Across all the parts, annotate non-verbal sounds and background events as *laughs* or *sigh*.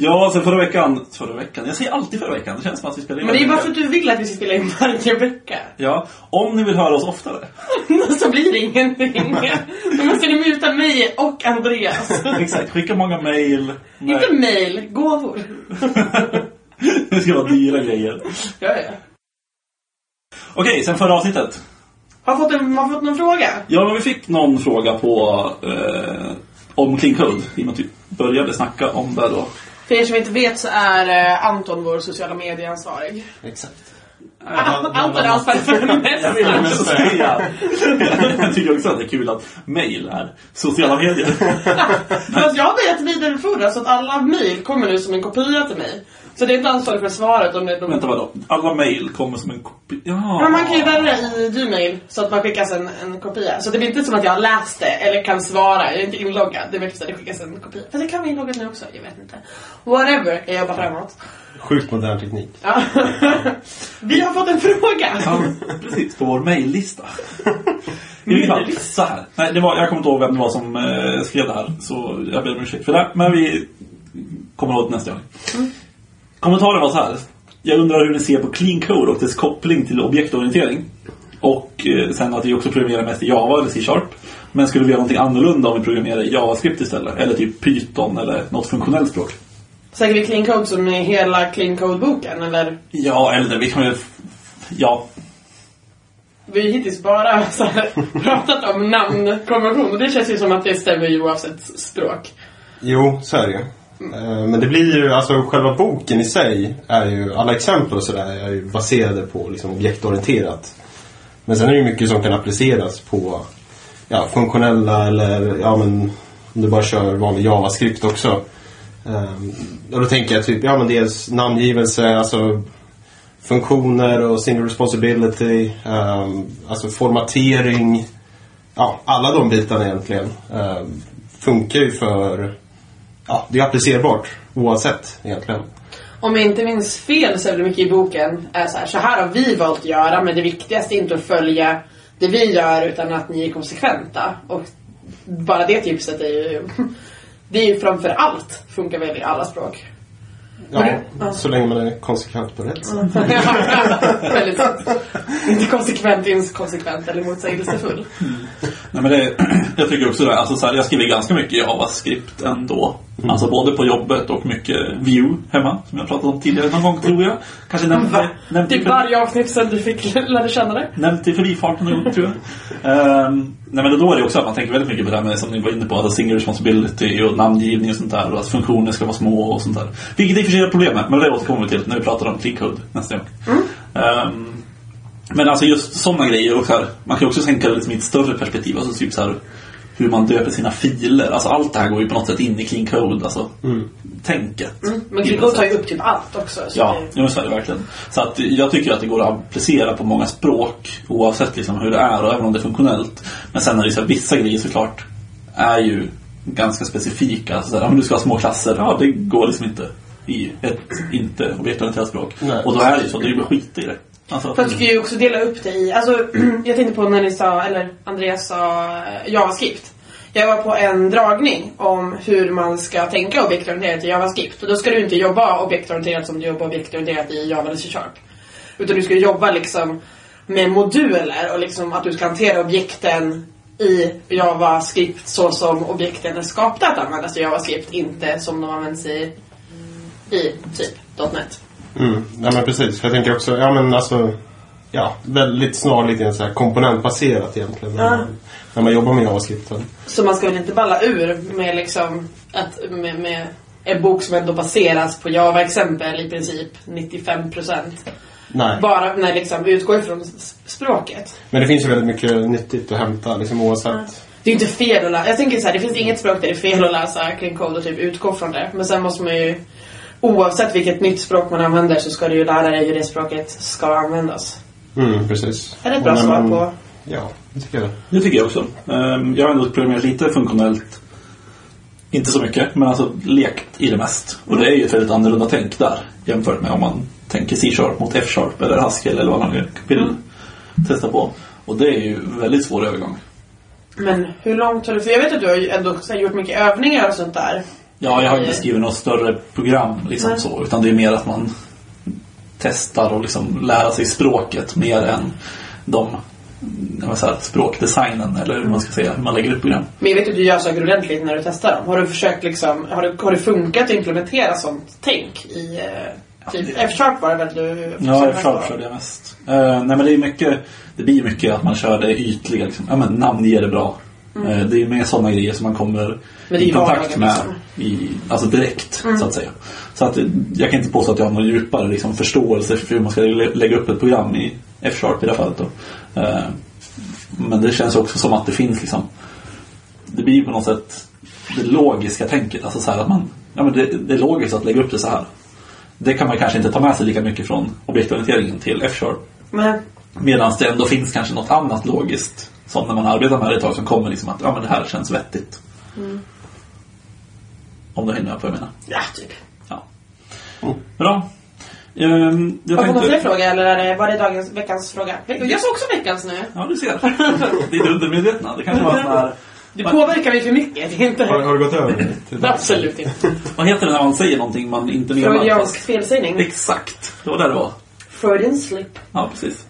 Ja, sen förra veckan... Förra veckan? Jag säger alltid förra veckan. Det känns som att vi spelar in Men det är bara för att du vill att vi ska spela in varje vecka. Ja, om ni vill höra oss oftare. *laughs* Så blir det ingenting. Då måste ni muta mig och Andreas. *laughs* Exakt, skicka många mail. Inte mail, gåvor. *laughs* det ska vara dyra grejer. Ja, ja. Okej, sen förra avsnittet. Har fått, en, har fått någon fråga? Ja, men vi fick någon fråga på... Eh, om Code. I och med att vi började snacka om det då. För er som inte vet så är eh, Anton vår sociala medieansvarig. Exakt. Anton är ansvarig för det mesta. Jag tycker också att det är kul att mail är sociala medier. Fast jag har börjat vidarebefordra så att alla mail kommer nu som en kopia till mig. Så det är inte ansvarig för svaret om det de... Vänta, vadå? Alla mail kommer som en kopia? Ja. Men man kan ju välja i Gmail så att man skickas en, en kopia. Så det blir inte som att jag har läst det eller kan svara. Jag är inte inloggad. Det är mer så att det skickas en kopia. Fast det kan vara inloggad nu också. Jag vet inte. Whatever. Jag jobbar framåt. Sjukt modern teknik. Ja. Vi har fått en fråga. Ja, precis. På vår fall, så här. Nej, det var, jag kommer inte ihåg vem det var som eh, skrev det här. Så jag ber om ursäkt för det. Men vi kommer ihåg det nästa gång. Kommentaren var så här. Jag undrar hur ni ser på clean code och dess koppling till objektorientering. Och eh, sen att vi också programmerar mest i Java eller C-sharp. Men skulle vi göra någonting annorlunda om vi programmerar i JavaScript istället? Eller typ Python eller något funktionellt språk? Säger vi clean code som är hela clean code-boken eller? Ja, eller vi kan ju... Ja, Vi har hittills bara så här, *laughs* pratat om namnkonvention och det känns ju som att det stämmer ju oavsett språk. Jo, så är det Eh, men det blir ju, alltså själva boken i sig är ju, alla exempel och sådär är ju baserade på liksom objektorienterat. Men sen är det ju mycket som kan appliceras på ja, funktionella eller ja men om du bara kör vanlig JavaScript också. Um, och då tänker jag typ, ja men dels namngivelse, alltså funktioner och single responsibility, um, alltså formatering. Ja, alla de bitarna egentligen um, funkar ju för, ja det är applicerbart oavsett egentligen. Om jag inte minns fel så är det mycket i boken är så här, så här har vi valt att göra men det viktigaste är inte att följa det vi gör utan att ni är konsekventa. Och bara det tipset är ju, *laughs* det är ju framför allt funkar väl i alla språk. Ja, så länge man är konsekvent på rätt sätt. *laughs* Väldigt sant. Inte konsekvent, inkonsekvent eller motsägelsefull. Nej, men det, *clears throat* jag tycker också det. Alltså, så här, jag skriver ganska mycket JavaScript ändå. Mm. Alltså både på jobbet och mycket Vue hemma. Som jag pratat om tidigare någon gång tror jag. Kanske nämnt, nämnt, Typ varje avsnitt sen du fick lära känna det. nämnt i förbifarten någon gång tror jag. Ehm, nej men då är det också att man tänker väldigt mycket på det här med som ni var inne på. Alltså single responsibility och namngivning och sånt där. Och att funktioner ska vara små och sånt där. Vilket i och för sig är ett problem med. Men det återkommer vi till när vi pratar om code nästa gång. Mm. Ehm, men alltså just sådana grejer och så här, man kan också tänka det liksom i ett större perspektiv. Alltså typ så här, hur man döper sina filer. Alltså allt det här går ju på något sätt in i clean code. Alltså tänket. Mm. Men Clean Code tar ju upp typ allt också. Så Ja, det- är det verkligen. Så att jag tycker att det går att applicera på många språk oavsett liksom hur det är och även om det är funktionellt. Men sen är det så här, vissa grejer såklart är ju ganska specifika. Alltså, så här, om du ska ha små klasser, ja det går liksom inte i ett inte objektorienterat språk. Nej. Och då är det ju så, det är ju bara skit i det. Alltså, Fast du ska ju också dela upp det i, alltså *clears throat* jag tänkte på när ni sa, eller Andreas sa eh, JavaScript. Jag var på en dragning om hur man ska tänka objektorienterat i JavaScript. Och då ska du inte jobba objektorienterat som du jobbar objektorienterat i Java eller C-sharp. Utan du ska jobba liksom med moduler och liksom att du ska hantera objekten i JavaScript så som objekten är skapta att användas i JavaScript, inte som de används i, i typ .NET. Mm. Ja men precis, för jag tänker också, ja men alltså Ja, väldigt snarlikt en så här komponentbaserat egentligen. När, Ja. man, när man jobbar med JavaScript. Så man ska väl inte balla ur med liksom att med, med en bok som ändå baseras på Java-exempel i princip 95%. Nej. Bara när liksom utgår ifrån språket. Men det finns ju väldigt mycket nyttigt att hämta liksom oavsett. Det är ju inte fel att läsa. Jag tänker så här, det finns inget språk där det är fel att läsa clean code och typ utgå från det. Men sen måste man ju Oavsett vilket nytt språk man använder så ska du ju lära dig hur det språket ska användas. Mm, precis. Är det ett bra när svar man- på? Ja, det tycker jag. Det tycker jag också. Ehm, Jag har ändå programmerat lite funktionellt. Inte så mycket, men alltså lekt i det mest. Och det är ju ett väldigt annorlunda tänk där jämfört med om man tänker C-sharp mot F-sharp eller Haskell eller vad man vill testa på. Och det är ju väldigt svår övergång. Men hur långt har du... För jag vet att du har ändå gjort mycket övningar och sånt där. Ja, jag har inte skrivit något större program liksom Nej. så. Utan det är mer att man testar och liksom lära sig språket mer än de säga, språkdesignen eller hur man ska säga, hur man lägger upp program. Men jag vet att du gör saker ordentligt när du testar dem. Har du försökt liksom, har det, har det funkat att implementera sånt tänk i eh, typ F-sharp var det väl du Ja, F-sharp körde jag mest. Uh, nej men det är mycket, det blir mycket att man kör det ytliga liksom. Ja men namnger det bra. Eh, det är mer sådana grejer som man kommer Mm. I kontakt med liksom. I, alltså direkt Mm. så att säga. Så att jag kan inte påstå att jag har någon djupare liksom, förståelse för hur man ska lä- lägga upp ett program i F-sharp i det här fallet. Då. Eh, men det känns också som att det finns liksom det blir på något sätt det logiska tänket. Alltså så att man, ja men det, det är logiskt att lägga upp det så här. Det kan man kanske inte ta med sig lika mycket från objektorienteringen till F-sharp. Men, Medan det ändå finns kanske något annat logiskt som när man arbetar med det ett tag som kommer liksom att ja men det här känns vettigt. Om du hänger med på vad jag menar. ja, typ. Ja. Bra. Ehm, jag Har du någon fler fråga eller är det, var det dagens, veckans fråga? Jag sa också veckans nu. Ja, du ser. Det är det undermedvetna. Det kanske var en sån här... Du påverkar mig för mycket. Det är inte... Har, har du gått över till det? Absolut inte. Vad heter det när man säger någonting man inte menar? Freudiansk fast- felsägning. Exakt. Det var där det var. Freudian slip. Ja, precis.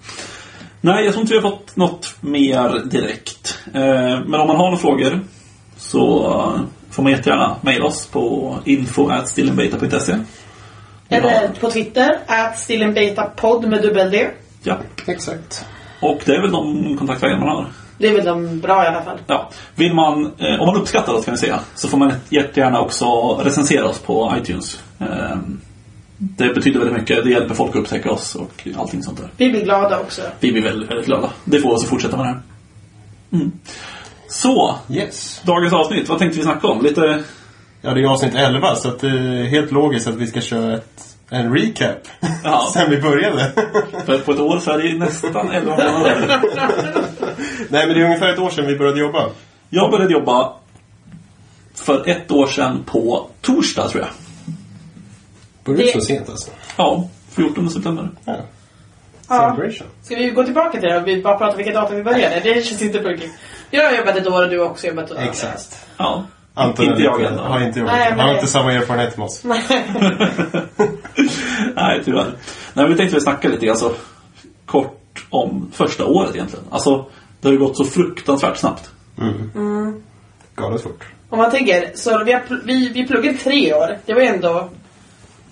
Nej, jag tror inte vi har fått något mer direkt. Eh, Men om man har några frågor så får man jättegärna mejla oss på info.stillenbeta.se Eller på Twitter, att stillenbetapodd med dubbel D. Ja, Exakt. och det är väl de kontaktvägar man har. Det är väl de bra i alla fall. Ja. Vill man, eh, om man uppskattar oss kan vi säga, så får man jättegärna också recensera oss på iTunes. Eh, Det betyder väldigt mycket. Det hjälper folk att upptäcka oss och allting sånt där. Vi blir glada också. Vi blir väldigt, väldigt glada. Det får oss att fortsätta med det här. Mm. Så, Yes. dagens avsnitt. Vad tänkte vi snacka om? Lite... Ja, det är avsnitt 11 så att det är helt logiskt att vi ska köra ett, en recap. Ja. *laughs* Sen vi började. För på ett år så är det nästan 11 månader. *laughs* Nej, men det är ungefär ett år sedan vi började jobba. Jag började jobba för ett år sedan på torsdag, tror jag. Började Det- så sent alltså. Ja, 14 september. Ja. Ja. Celebration. Ska vi gå tillbaka till det och vi bara prata vilket datum vi började? Det känns inte punkigt. Jag har jobbat ett år och du har också jobbat ett år. Exakt. Ja. Anton inte jag har ändå. Har inte jobbat. Nej, men Han har det- inte samma erfarenhet som oss. *laughs* Nej, tyvärr. Nej, men vi tänkte vi snacka lite alltså, kort om första året egentligen. Alltså, det har ju gått så fruktansvärt snabbt. Galet fort. Om man tänker, så vi, har, vi, vi pluggade tre år. Det var ju ändå...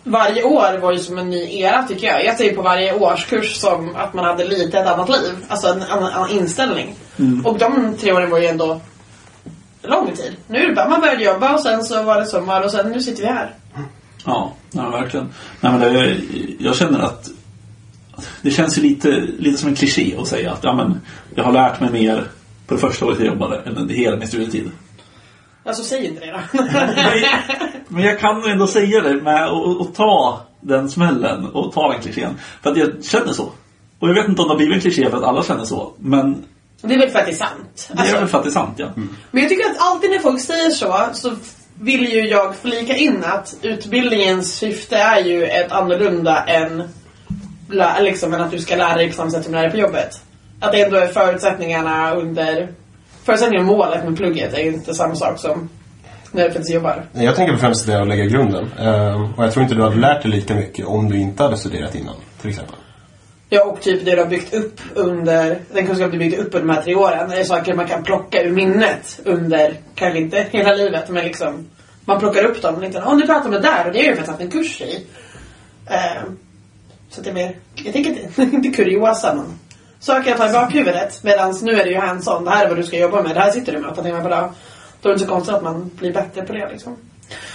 Varje år var ju som en ny era tycker jag. Jag ser på varje årskurs som att man hade lite ett annat liv. Alltså en annan, annan inställning. Och de tre åren var ju ändå lång tid. Nu är det bara, man började jobba och sen så var det sommar och sen nu sitter vi här. Ja, ja verkligen. Nej, men det, jag känner att det känns ju lite, lite som en kliché att säga att ja, men, jag har lärt mig mer på det första året jag jobbade än under hela min studietid. Alltså säg inte det då. *laughs* Men, jag kan ändå säga det med att att ta den smällen och ta den klichén. För att jag känner så. Och jag vet inte om det har blivit en kliché för att alla känner så. Men det är väl för att det är sant. det är Alltså, väl för att det är sant, ja. Men jag tycker att alltid när folk säger så, så vill ju jag flika in att utbildningens syfte är ju ett annorlunda än, liksom, än att du ska lära dig på samma sätt som du lär dig på jobbet. Att det ändå är förutsättningarna under... Förutsättningarna och målet med plugget är ju inte samma sak som när du faktiskt jobbar. Jag tänker främst det att lägga grunden. Ehm, och jag tror inte du hade lärt dig lika mycket om du inte hade studerat innan, till exempel. Ja, och typ det du har byggt upp under, den kunskap du byggt upp under de här tre åren, är saker man kan plocka ur minnet under, kanske inte hela livet, men liksom, man plockar upp dem Och inte, Åh, du pratar om det där och det har jag ju faktiskt haft en kurs i. Uh, så att det är mer, jag tänker inte, *laughs* inte kuriosa, men saker jag tar i bakhuvudet. Medan nu är det ju hands-on, det här är vad du ska jobba med, det här sitter du med åtta timmar per dag. Då är det inte så konstigt att man blir bättre på det liksom.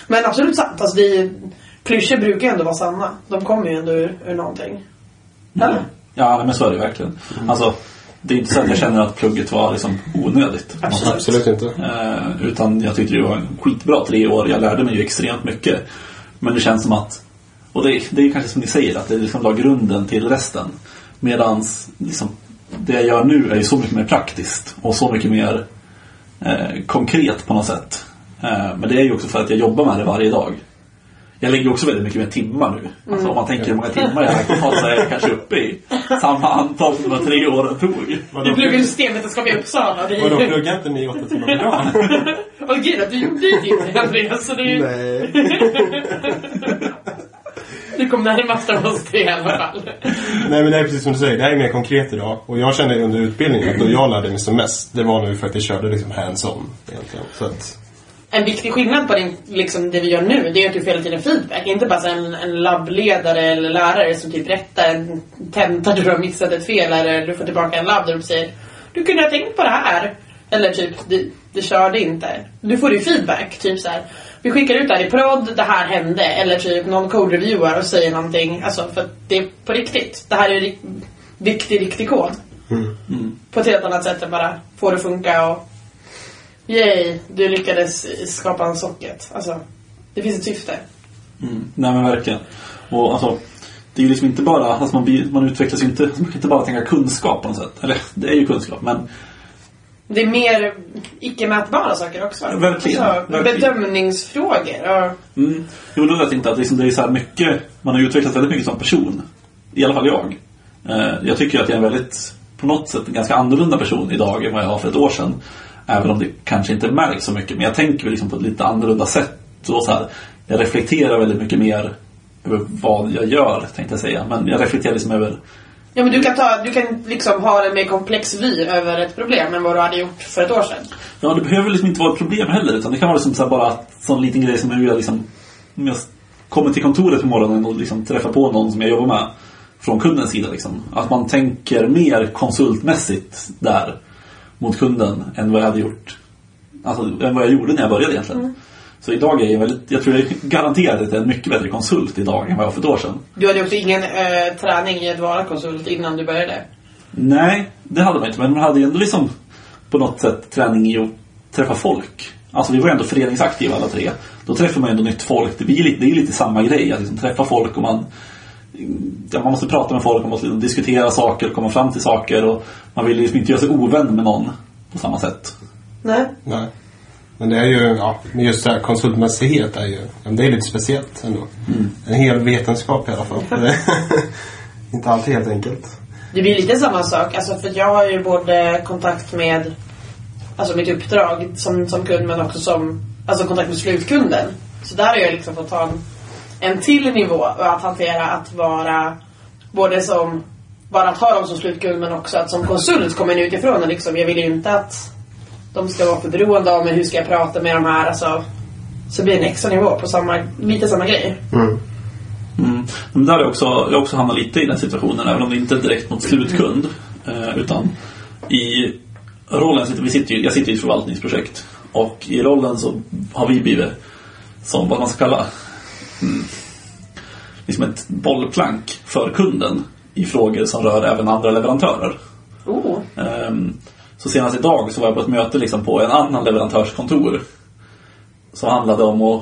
Men absolut sant, alltså vi, klyschor brukar ju ändå vara sanna. De kommer ju ändå ur, ur någonting. Eller? Ja, nej, men så är det verkligen. Alltså, det är inte så att jag känner att plugget var liksom onödigt. sätt. Absolut inte. Eh, utan jag tyckte det var en skitbra tre år. Jag lärde mig ju extremt mycket. Men det känns som att, och det, det är kanske som ni säger, att det liksom la grunden till resten. Medans liksom, det jag gör nu är ju så mycket mer praktiskt och så mycket mer eh, konkret på något sätt. Eh, men det är ju också för att jag jobbar med det varje dag. Jag lägger också väldigt mycket mer timmar nu. Alltså om man tänker hur många timmar jag lagt på så är jag kanske uppe i samma antal som de här tre åren tog. Du pluggar systemvetenskap i Uppsala. Det är Vadå, ju... pluggar inte ni åtta timmar per dag? *laughs* Är att du gjorde ju inte det Andreas, så det är ju... Nej. Du kom närmast av oss tre i alla fall. Nej men det är precis som du säger, det här är mer konkret idag. Och jag känner under utbildningen att då jag lärde mig som mest, det var nu för att jag körde liksom hands-on egentligen. Så att, En viktig skillnad på din, liksom det vi gör nu, det är att du får hela tiden feedback. Inte bara en, en labbledare eller lärare som typ rättar en tenta där du har missat ett fel eller du får tillbaka en labb där du säger Du kunde ha tänkt på det här. Eller typ, det, det körde inte. Du får ju feedback, typ så här. Vi skickar ut det här i prod, det här hände. Eller typ någon code-reviewar och säger någonting. Alltså för det är på riktigt. Det här är ri- viktig, riktig kod. På ett helt annat sätt än bara få det att funka och Yay, du lyckades skapa en socket. Alltså, det finns ett syfte. Mm. Nej men verkligen. Och alltså, det är ju liksom inte bara, alltså man, blir, man utvecklas ju inte, man kan inte bara tänka kunskap på något sätt. Eller det är ju kunskap men Det är mer icke-mätbara saker också. va? Verkligen, Alltså, verkligen. bedömningsfrågor. Ja. Mm. Jo, då vet inte att liksom det är så här mycket, man har ju utvecklats väldigt mycket som person. I alla fall jag. Eh, jag tycker att jag är en väldigt, på något sätt, en ganska annorlunda person idag än vad jag var för ett år sedan. Även om det kanske inte märks så mycket. Men jag tänker liksom på ett lite annorlunda sätt. Och så här, jag reflekterar väldigt mycket mer över vad jag gör, tänkte jag säga. Men jag reflekterar liksom över ja, men du kan, ta, du kan liksom ha en mer komplex vy över ett problem än vad du hade gjort för ett år sedan. Ja, det behöver liksom inte vara ett problem heller. Utan det kan vara liksom så bara en sån liten grej som hur jag liksom... Om jag kommer till kontoret på morgonen och liksom träffar på någon som jag jobbar med. Från kundens sida liksom. Att man tänker mer konsultmässigt där. Mot kunden än vad jag hade gjort. Alltså än vad jag gjorde när jag började egentligen. Så idag är jag väldigt... Jag tror jag garanterat att jag är en mycket bättre konsult idag än vad jag var för ett år sedan. Du hade också ingen eh, träning i att vara konsult innan du började. Nej, det hade man inte. Men man hade ju ändå liksom på något sätt träning i att träffa folk. Alltså vi var ju ändå föreningsaktiva alla tre. Då träffar man ju ändå nytt folk. Det, blir lite, det är ju lite samma grej. Att liksom träffa folk och man, man måste prata med folk, man måste diskutera saker, komma fram till saker. Och man vill ju liksom inte göra sig ovän med någon på samma sätt. Nej. nej. Men det är ju, ja, just det här konsultmässighet är ju, det är lite speciellt ändå. En hel vetenskap i alla fall. *laughs* Inte alltid helt enkelt. Det blir lite samma sak. Alltså, för jag har ju både kontakt med alltså mitt uppdrag som, som kund men också som alltså kontakt med slutkunden. Så där har jag liksom fått ta en, en till nivå att hantera att vara både som bara att ha dem som slutkund men också att som konsult komma in utifrån och liksom, jag vill ju inte att de ska vara för beroende av mig. Hur ska jag prata med de här? Alltså, så blir det en extra nivå på samma, lite samma grej. Mm. Mm. Men där har jag också, jag också hamnat lite i den situationen, även om det inte är direkt mot slutkund. Eh, utan i rollen, vi sitter ju, jag sitter i ett förvaltningsprojekt. Och i rollen så har vi blivit som vad man ska kalla liksom ett bollplank för kunden i frågor som rör även andra leverantörer. Oh. Ehm, Så senast idag så var jag på ett möte liksom på en annan leverantörs kontor. Som handlade om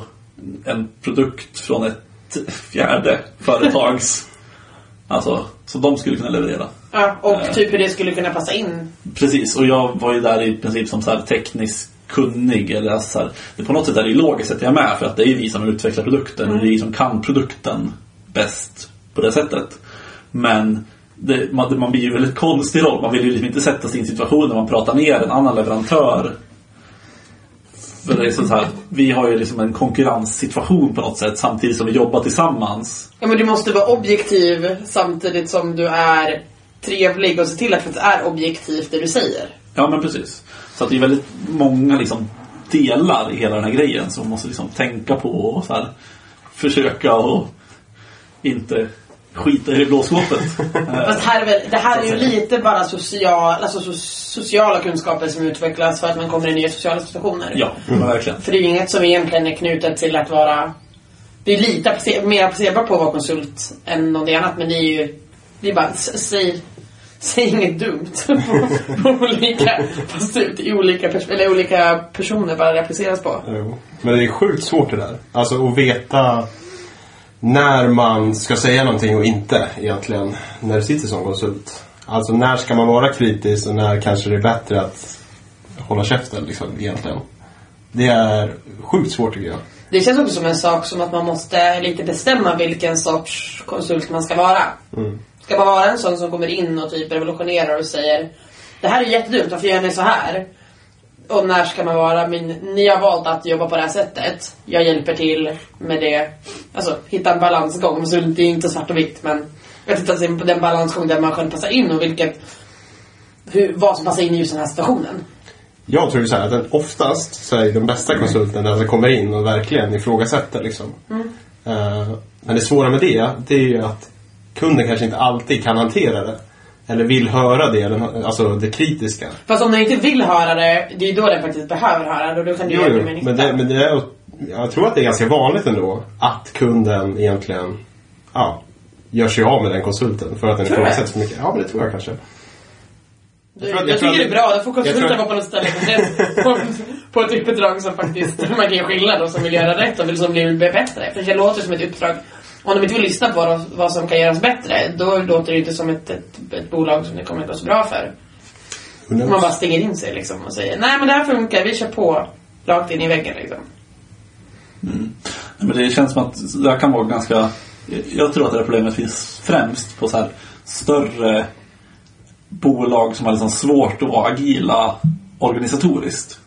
en produkt från ett fjärde *laughs* företags... alltså, som de skulle kunna leverera. Ja, och Eh. typ hur det skulle kunna passa in. Precis, och jag var ju där i princip som så här teknisk kunnig. Eller alltså så här, på något sätt är det logiskt att jag är med för att det är vi som utvecklar produkten. Och det är vi som kan produkten bäst på det sättet. Men det, man, man blir ju väldigt konstig roll. Man vill ju liksom inte sätta sig i en situation där man pratar ner en annan leverantör. För det är så här, vi har ju liksom en konkurrenssituation på något sätt samtidigt som vi jobbar tillsammans. Ja, men du måste vara objektiv samtidigt som du är trevlig och se till att det är objektivt det du säger. Ja men precis. Så att det är väldigt många liksom, delar i hela den här grejen som man måste liksom tänka på och så här, försöka och inte skita i det blå skåpet. *laughs* Fast här det här är ju lite bara social, alltså so, sociala kunskaper som utvecklas för att man kommer i nya sociala situationer. ja, men verkligen. För det är ju inget som egentligen är knutet till att vara... Det är lite mer applicerbart på att vara konsult än någonting annat men det är ju... Det är bara, säg, *laughs* säg inget dumt på, *laughs* olika, fast i olika, pers- eller olika personer bara det appliceras på. Jo. Men det är sjukt svårt det där. Alltså att veta när man ska säga någonting och inte egentligen. När du sitter som konsult. Alltså när ska man vara kritisk och när kanske det är bättre att hålla käften liksom egentligen. Det är sjukt svårt tycker jag. Det känns också som en sak som att man måste lite bestämma vilken sorts konsult man ska vara. Ska man vara en sån som kommer in och typ revolutionerar och säger Det här är jättedumt, varför gör ni så här? och när ska man vara min, ni har valt att jobba på det här sättet. Jag hjälper till med det. Alltså hitta en balansgång. Så det är inte svart och vitt men jag tittar på den balansgång där man själv passar in och vilket, hur, vad som passar in i just den här situationen. Jag tror så här att oftast så är den bästa konsulten den som kommer in och verkligen ifrågasätter liksom. Mm. Uh, men det svåra med det, det är ju att kunden kanske inte alltid kan hantera det. Eller vill höra det, eller, alltså det kritiska. Fast om den inte vill höra det, det är ju då den faktiskt behöver höra det och då kan du Jo, göra det med nytta. men, det, men det är, jag tror att det är ganska vanligt ändå att kunden egentligen ja, gör sig av med den konsulten för att den ifrågasätts för mycket. Ja, men det tror jag kanske. Jag jag, jag tycker det är bra, då får konsulten vara på något ställe på, på ett uppdrag som faktiskt man kan göra skillnad och som vill göra rätt och vill, som vill bli bättre. För det låter som ett uppdrag. Om de inte vill lyssna på vad, vad som kan göras bättre, då låter det inte som ett, ett, ett bolag som det kommer att gå så bra för. Man bara stänger in sig liksom och säger nej men det här funkar, vi kör på rakt in i väggen liksom. Nej, Men det känns som att det här kan vara ganska... Jag tror att det här problemet finns främst på så här större bolag som har liksom svårt att vara agila organisatoriskt.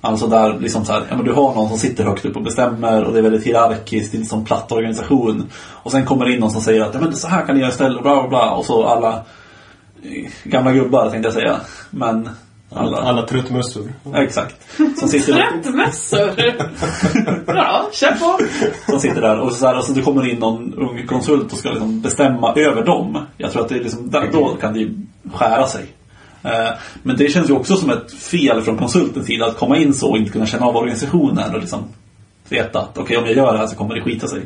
Alltså där liksom så här, ja, men du har någon som sitter högt upp och bestämmer och det är väldigt hierarkiskt, det är en sån platt organisation. Och sen kommer det in någon som säger att ja, men så här kan ni göra istället, bla bla bla. Och så alla eh, gamla gubbar tänkte jag säga. Men alla, Alla truttmössor. Ja, exakt. Som sitter Tröttmössor! ja, kör på! som sitter där och så, här, och så det kommer in någon ung konsult och ska liksom bestämma över dem. Jag tror att det är liksom, där, då kan det ju skära sig. Eh, Men det känns ju också som ett fel från konsultens sida att komma in så och inte kunna känna av organisationen och liksom veta att okej om jag gör det här så kommer det skita sig.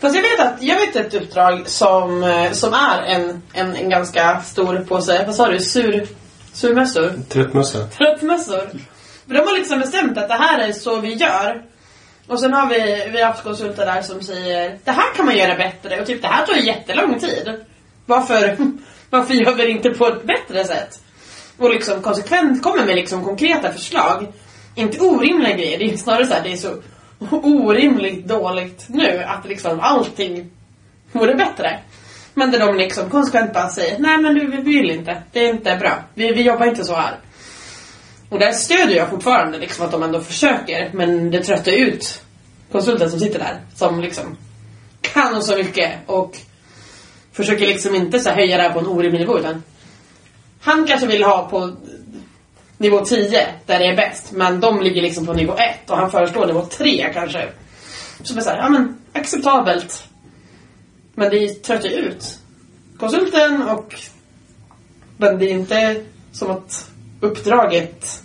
Fast jag vet att, jag vet ett uppdrag som, eh, som är en, en, en ganska stor påse, vad sa du, sur, surmössor? Truttmössa. Tröttmössor. För de har liksom bestämt att det här är så vi gör. Och sen har vi, vi har haft konsulter där som säger det här kan man göra bättre och typ det här tar jättelång tid. Varför, *laughs* varför gör vi det inte på ett bättre sätt? Och liksom konsekvent kommer med liksom konkreta förslag. Inte orimliga grejer, det är snarare så här, det är så orimligt dåligt nu att liksom allting vore bättre. Men där de liksom konsekvent bara säger nej men du, vi vill inte. Det är inte bra. Vi, vi jobbar inte så här. Och där stödjer jag fortfarande liksom att de ändå försöker. Men det tröttar ut konsulten som sitter där. Som liksom kan så mycket och försöker liksom inte så höja det här på en orimlig nivå utan han kanske vill ha på nivå 10 där det är bäst. Men de ligger liksom på nivå 1 och han föreslår nivå 3 kanske. Så det är såhär, ja men acceptabelt. Men det tröttar ju ut konsulten och men det är inte som att uppdraget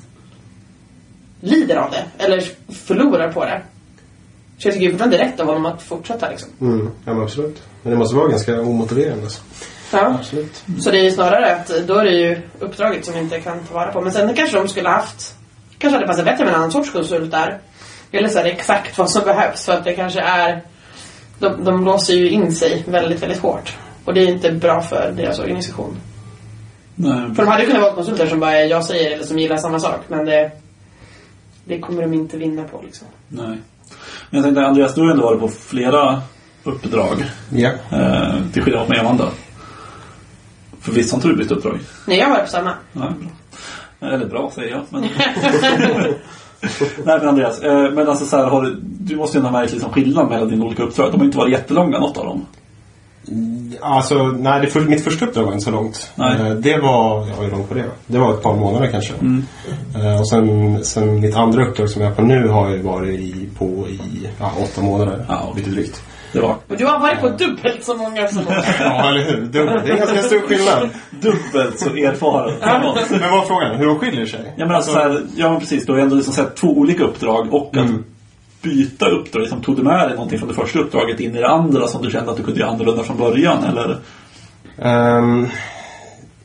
lider av det eller förlorar på det. Så jag tycker fortfarande det är rätt av honom att fortsätta liksom. Mm, ja men absolut. Men det måste vara ganska omotiverande. Alltså. Ja. Absolut. Så det är ju snarare att då är det ju uppdraget som vi inte kan ta vara på. Men sen kanske de skulle haft, kanske hade passat bättre med en annan sorts konsult där. Eller så är det exakt vad som behövs för att det kanske är, de, de låser ju in sig väldigt, väldigt hårt. Och det är inte bra för deras organisation. Nej, För de hade ju kunnat vara konsulter som bara jag säger eller som gillar samma sak. Men det, det kommer de inte vinna på liksom. nej. Men jag tänkte Andreas, du har ändå varit på flera uppdrag. Ja. Eh, till skillnad från Amanda. För visst har inte du bytt uppdrag? Nej, jag var på samma. Nej, bra. Eller bra säger jag. Men... *laughs* Nej men Andreas, eh, men alltså så här, har du, du måste ju ändå ha märkt liksom skillnad mellan dina olika uppdrag. De har inte varit jättelånga något av dem. Alltså, nej, det för, mitt första uppdrag var inte så långt. Nej. Eh, Det var, ja hur långt var det? Det var ett par månader kanske. Mm. Eh, Och sen, sen mitt andra uppdrag som jag är på nu har ju varit i, på i ja, åtta månader. Ja, lite drygt. Det var Och du har varit på dubbelt så många som oss. Ja, eller hur? Dubbelt. Det är ganska stor skillnad. dubbelt så erfaren. Men vad var frågan? Hur de skiljer sig? Ja men alltså, så här, ja men precis, du har ändå liksom sett två olika uppdrag och att Mm. byta uppdrag. Liksom, tog du med dig någonting från det första uppdraget in i det andra som du kände att du kunde göra annorlunda från början eller? Ehm,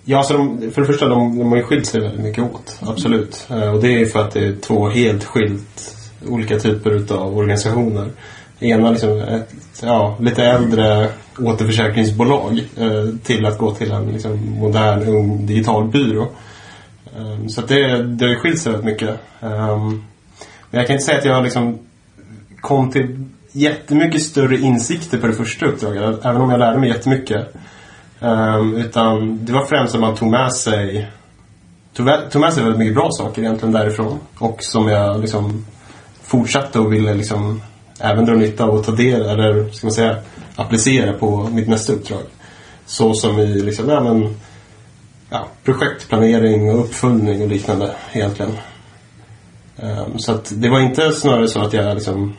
ja, alltså de, för det första, de, de har ju skilt sig väldigt mycket åt. Absolut. Eh, och det är för att det är två helt skilt olika typer utav organisationer. Ena liksom ett ja, lite äldre återförsäkringsbolag eh, till att gå till en liksom, modern, ung digital byrå. Ehm, så att det, det har ju skilt sig väldigt mycket. Ehm, men jag kan inte säga att jag liksom kom till jättemycket större insikter på det första uppdraget. Även om jag lärde mig jättemycket. Um, utan det var främst att man tog med sig tog, tog med sig väldigt mycket bra saker egentligen därifrån. Och som jag liksom fortsatte och ville liksom även dra nytta av och ta del eller ska man säga applicera på mitt nästa uppdrag. Så som i liksom, ja, men, ja, projektplanering och uppföljning och liknande egentligen. Ehm, så att det var inte snarare så att jag liksom,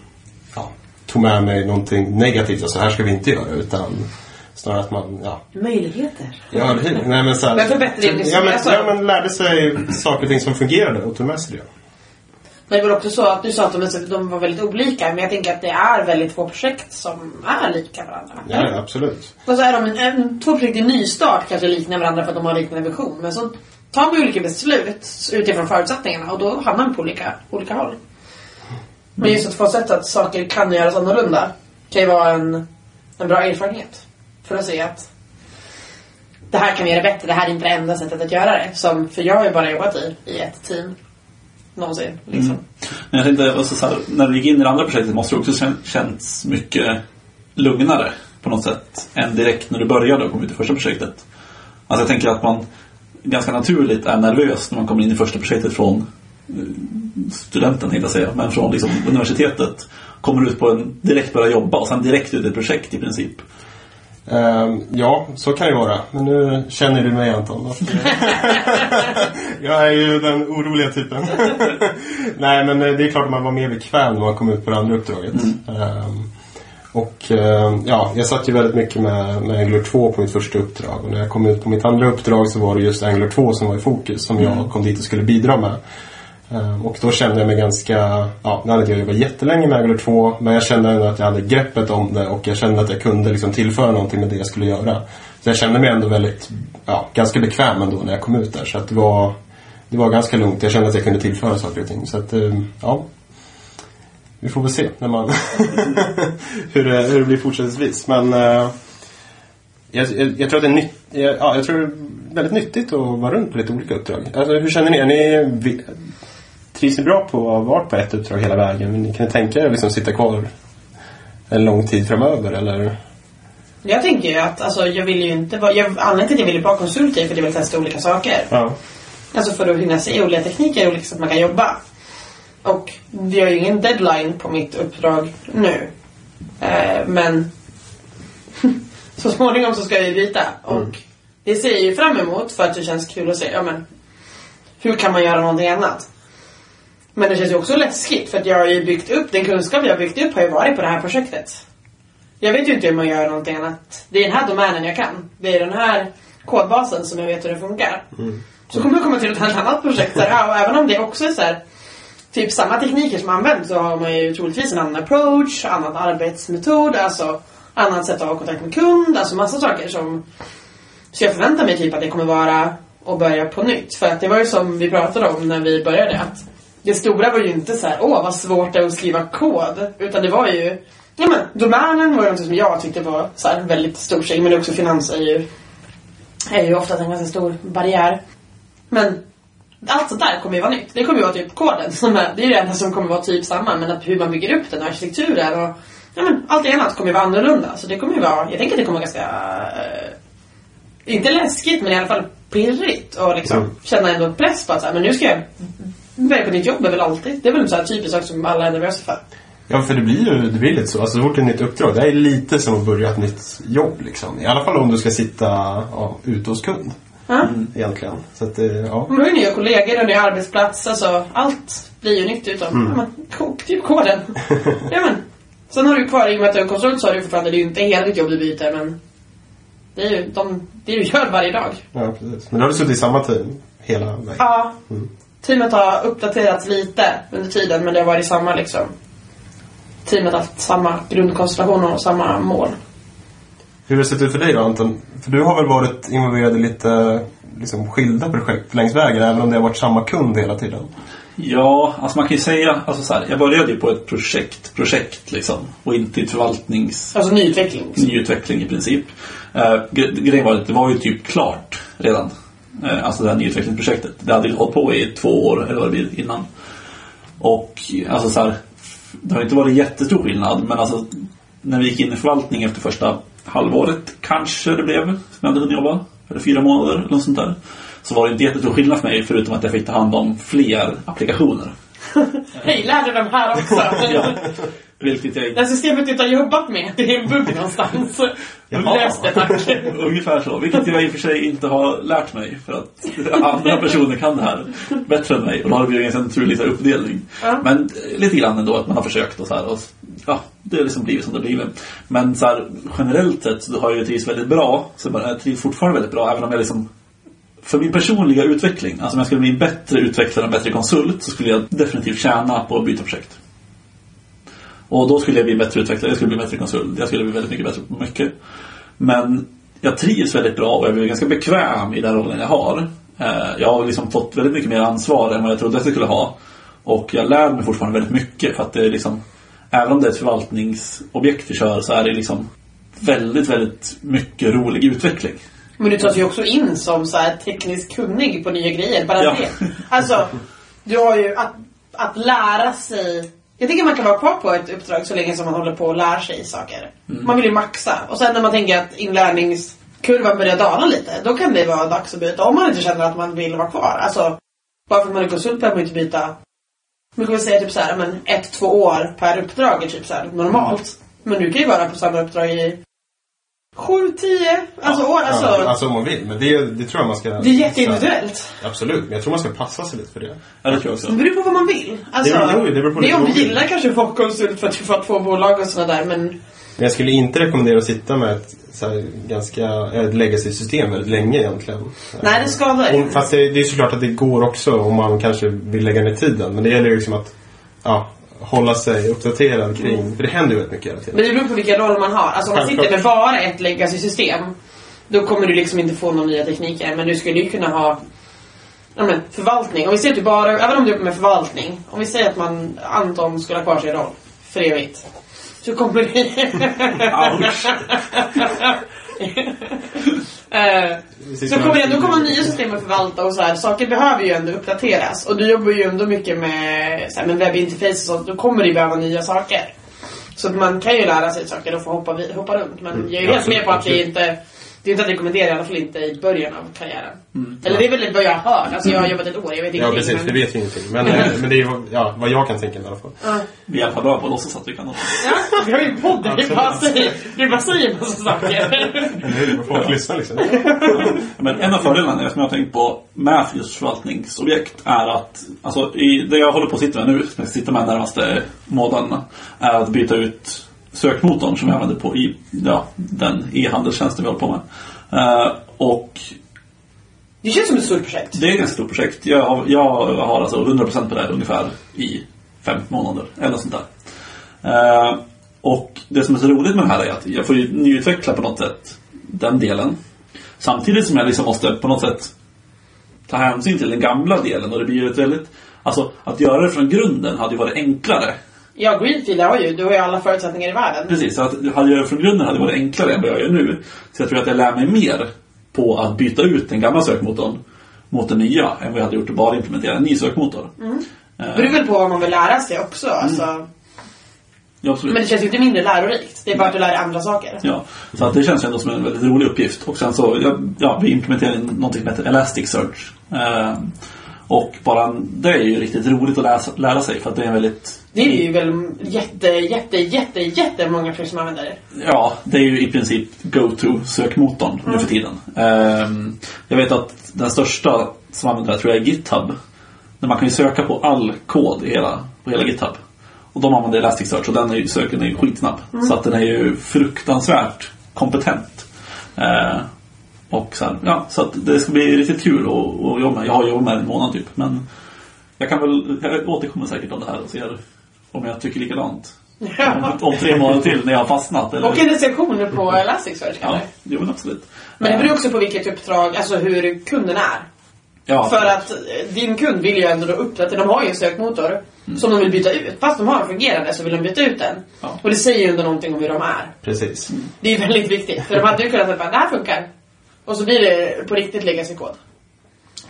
ja, tog med mig någonting negativt, alltså här ska vi inte göra, utan snarare att man, ja, Möjligheter. Ja, hur? Nej, men så här, Men förbättring, ja, men, alltså- ja, men lärde sig saker och ting som fungerade och tog med sig det. Men det var också så att du sa att de, de var väldigt olika. Men jag tänker att det är väldigt få projekt som är lika varandra. Ja, ja, absolut. Och så är de en, en, två projekt i nystart kanske liknar varandra för att de har liknande vision. Men så tar man olika beslut utifrån förutsättningarna och då hamnar man på olika, olika håll. Men just att få sett att saker kan göras annorlunda kan ju vara en, en bra erfarenhet. För att se att det här kan vi göra bättre, det här är inte det enda sättet att göra det. Som, för jag har ju bara jobbat i, i ett team. Någonsin. Liksom. Mm. Men jag tänkte också så här, när du gick in i det andra projektet måste det också kän- känts mycket lugnare på något sätt än direkt när du började och kom ut i första projektet. Alltså jag tänker att man ganska naturligt är nervös när man kommer in i första projektet från eh, studenten, tänkte jag säga, men från liksom universitetet. Kommer ut på en, direkt börja jobba och sen direkt ut i ett projekt i princip. Ehm, ja, så kan det vara. Men nu känner du mig Anton. Att, *laughs* jag är ju den oroliga typen. *laughs* Nej, men eh, det är klart att man var mer bekväm när man kom ut på det andra uppdraget. Ehm, och ehm, ja, jag satt ju väldigt mycket med, med Angular 2 på mitt första uppdrag. Och när jag kom ut på mitt andra uppdrag så var det just Angular 2 som var i fokus. Som jag kom dit och skulle bidra med. Ehm, och då kände jag mig ganska, ja, nu hade inte jag jobbat jättelänge med Angular 2 men jag kände ändå att jag hade greppet om det och jag kände att jag kunde liksom tillföra någonting med det jag skulle göra. Så jag kände mig ändå väldigt, ja, ganska bekväm ändå när jag kom ut där. Så att det var, det var ganska lugnt. Jag kände att jag kunde tillföra saker och ting. Så att, ehm, ja. Vi får väl se när man *laughs* hur, det, hur det blir fortsättningsvis. Men eh, jag, jag, jag tror att det är nytt, jag, ja, jag tror det är väldigt nyttigt att vara runt på lite olika uppdrag. Alltså, hur känner ni? Är ni Trivs ni bra på att ha varit på ett uppdrag hela vägen? Men kan ni tänka er att liksom sitta kvar en lång tid framöver? Eller? Jag tänker ju att alltså, jag vill ju inte vara... Jag, anledningen till att jag ville vara konsult är för att jag vill testa olika saker. Ja. Alltså för att hinna se olika tekniker och olika sätt man kan jobba. Och vi har ju ingen deadline på mitt uppdrag nu. Eh, men *laughs* så småningom så ska jag ju byta. Och det ser jag ju fram emot för att det känns kul att se, ja men hur kan man göra någonting annat? Men det känns ju också läskigt för att jag har ju byggt upp, den kunskap jag har byggt upp har ju varit på det här projektet. Jag vet ju inte hur man gör någonting annat. Det är den här domänen jag kan. Det är den här kodbasen som jag vet hur det funkar. Så kommer jag komma till ett helt annat projekt. Så här, och även om det också är så här, typ samma tekniker som används så har man ju troligtvis en annan approach, annan arbetsmetod, alltså annat sätt att ha kontakt med kund, alltså massa saker som... Så jag förväntar mig typ att det kommer vara att börja på nytt. För att det var ju som vi pratade om när vi började att det stora var ju inte så här, åh vad svårt det är att skriva kod. Utan det var ju, ja men domänen var ju något som jag tyckte var så här väldigt stor sig. Men också finans är ju, är ju ofta en ganska stor barriär. Men allt sånt där kommer ju vara nytt. Det kommer ju vara typ koden som är, det är det enda som kommer vara typ samma. Men att hur man bygger upp den, arkitekturen och ja, men allt annat kommer ju vara annorlunda. Så det kommer ju vara, jag tänker att det kommer vara ganska, eh, inte läskigt men i alla fall pirrigt. Och liksom Mm. känna ändå press på att så här, men nu ska jag börja på nytt jobb är väl alltid. Det är väl en sån här typisk sak som alla är nervösa för. Ja, för det blir ju det blir lite så. Alltså, så fort det är ett nytt uppdrag, det är lite som att börja ett nytt jobb. Liksom. I alla fall om du ska sitta ja, ute hos kund. Ja. Egentligen. Så att, eh, ja. Men då är nya kollegor och ny arbetsplats. Alltså, allt blir ju nytt utom ja, men, typ koden. *laughs* ja, men. Sen har du kvar, i och med att du är konsult så har du fortfarande, det är ju inte hela ditt jobb du byter men det är ju de, det du gör varje dag. ja, precis. Men då har du suttit i samma team hela vägen. Ja. Teamet har uppdaterats lite under tiden men det har varit samma liksom. Teamet har haft samma grundkonstellation och samma mål. Hur har det sett ut för dig då Anton? För du har väl varit involverad i lite liksom, skilda projekt längs vägen även om det har varit samma kund hela tiden? Ja, alltså man kan ju säga, alltså så här, jag började ju på ett projekt, projekt liksom. Och inte i ett förvaltnings... Alltså nyutveckling. Liksom. nyutveckling i princip. Uh, gre- grejen var att det var ju typ klart redan. Eh, alltså det här nyutvecklingsprojektet. Det hade ju hållit på i två år eller vad det blir innan. Och alltså så här, det har inte varit jättestor skillnad men alltså när vi gick in i förvaltning efter första halvåret kanske det blev som jag hade hunnit jobba. Eller fyra månader eller något sånt där. så var det inte jättestor skillnad för mig förutom att jag fick ta hand om fler applikationer. Hej, lär dig de här också. Ja, vilket jag Det här systemet du inte har jobbat med, det är en bugg någonstans. Lös det tack. *laughs* Ungefär så. Vilket jag i och för sig inte har lärt mig. För att andra personer kan det här bättre än mig. Och då har det blivit en naturlig uppdelning. Ja. Men eh, lite grann ändå att man har försökt och så här. Och, ja, det har liksom blivit som det har blivit. Men så här, generellt sett så har jag ju trivts väldigt bra. Så jag trivs fortfarande väldigt bra. Även om jag liksom för min personliga utveckling, alltså om jag skulle bli en bättre utvecklare och en bättre konsult så skulle jag definitivt tjäna på att byta projekt. Och då skulle jag bli bättre utvecklare, jag skulle bli bättre konsult, jag skulle bli väldigt mycket bättre på mycket. Men jag trivs väldigt bra och jag blir ganska bekväm i den rollen jag har. Eh, Jag har liksom fått väldigt mycket mer ansvar än vad jag trodde att jag skulle ha. Och jag lär mig fortfarande väldigt mycket för att det är liksom Även om det är ett förvaltningsobjekt vi kör så är det liksom väldigt, väldigt mycket rolig utveckling. Men du tas ju också in som så här tekniskt kunnig på nya grejer. Bara Ja. det. Alltså, du har ju att, att lära sig. Jag tycker man kan vara kvar på ett uppdrag så länge som man håller på och lär sig saker. Man vill ju maxa. Och sen när man tänker att inlärningskurvan börjar dala lite, då kan det vara dags att byta. Om man inte känner att man vill vara kvar. Alltså, bara för att man är konsult behöver man inte byta. Man kan väl säga typ så här, men ett, två år per uppdrag är typ så normalt. Men du kan ju vara på samma uppdrag i sju, tio, alltså år. Alltså, Ja, alltså om man vill. Men det, det tror jag man ska... det är jätteindividuellt. Absolut, men jag tror man ska passa sig lite för det. Ja, det tror jag också. Det beror på vad man vill. Alltså, Det beror- det beror på det vill. gillar kanske att vara konsult för att du får två bolag och sådär där, men Men jag skulle inte rekommendera att sitta med ett så här, ganska, ett legacy-system väldigt länge egentligen. nej det skadar Om, fast det, det är såklart att det går också om man kanske vill lägga ner tiden. Men det gäller ju liksom att ja, hålla sig uppdaterad kring, för det händer ju väldigt mycket hela tiden. Men det beror på vilka roller man har. Alltså om man sitter med bara ett legacy-system, då kommer du liksom inte få några nya tekniker. Men du skulle ju kunna ha ja, men, förvaltning. Om vi säger att du bara, även om du jobbar med förvaltning. Om vi säger att man, Anton skulle ha kvar sin roll för evigt. Så kommer det... *laughs* Eh, Så kommer det, då kommer nya system att förvalta och så här. Saker behöver ju ändå uppdateras. Och du jobbar ju ändå mycket med, så här, med webbinterface och sånt. Då kommer det ju behöva nya saker. Så man kan ju lära sig saker och få hoppa, hoppa runt. Men jag är ju helt med på att det inte det är inte att rekommendera, i alla fall inte i början av karriären. Eller det är väl vad jag har hört. Alltså jag har jobbat ett år, jag vet Ja ingenting. precis, men... vi vet ju ingenting. Men, eh, men det är ju vad- ja, vad jag kan tänka mig i alla fall. Ja. Vi är i alla fall bra på att låtsas att vi kan något. Ja, vi har ju en podd där vi bara säger, vi bara säger massa saker. Hur? Folk lyssnar liksom. *laughs* Men en av fördelarna som jag har tänkt på med just förvaltningsobjekt är att alltså, i det jag håller på att sitta med nu, som jag sitter med närmaste månaderna, är att byta ut sökmotorn som jag använder på i ja, den e-handelstjänsten vi håller på med. Eh, och Det känns som ett stort projekt. det är ett ganska stort projekt. Jag har, jag har alltså 100% på det här ungefär i fem månader. Eller sånt där. Eh, och det som är så roligt med det här är att jag får ju nyutveckla på något sätt den delen. Samtidigt som jag liksom måste på något sätt ta hänsyn till den gamla delen. Och det blir ju ett väldigt... Alltså att göra det från grunden hade ju varit enklare. Ja, Greenfield har ju, du har ju alla förutsättningar i världen. Precis, så att hade jag det från grunden hade det varit enklare än vad jag gör nu. Så jag tror att jag lär mig mer på att byta ut den gamla sökmotorn mot den nya än vad jag hade gjort att bara implementera en ny sökmotor. Eh, Det beror väl på vad man vill lära sig också. Alltså. ja, absolut. Men det känns ju inte mindre lärorikt. Det är bara att du lär dig andra saker. Ja, så att det känns ändå som en väldigt rolig uppgift. Och sen så, ja, vi implementerar in någonting som heter Elasticsearch. Eh, och bara det är ju riktigt roligt att läsa, lära sig för att det är en väldigt Det är ju väl jätte, jätte, jätte, jättemånga fler som använder det. Ja, det är ju i princip go-to-sökmotorn nu för tiden. Ehm, jag vet att den största som använder det tror jag är GitHub. Där man kan ju söka på all kod i hela, på hela GitHub. Och de använder Elasticsearch och den är ju, söken är ju skitsnabb. Så att den är ju fruktansvärt kompetent. Ehm, och sen, ja, så det ska bli riktigt kul att, att jobba med. Jag har jobbat med den en månad typ. Men jag kan väl, jag återkommer säkert om det här och ser om jag tycker likadant. Om, om tre månader till när jag har fastnat. Eller? Och en recension på Elasticsearch Ja, jo men absolut. Men det beror också på vilket uppdrag, alltså hur kunden är. Ja, För att eh, din kund vill ju ändå då uppdatera, de har ju en sökmotor som de vill byta ut. Fast de har en fungerande så vill de byta ut den. Ja. Och det säger ju ändå någonting om hur de är. Precis. Det är väldigt viktigt. För de hade ju kunnat säga att det här funkar. Och så blir det på riktigt legacy-kod.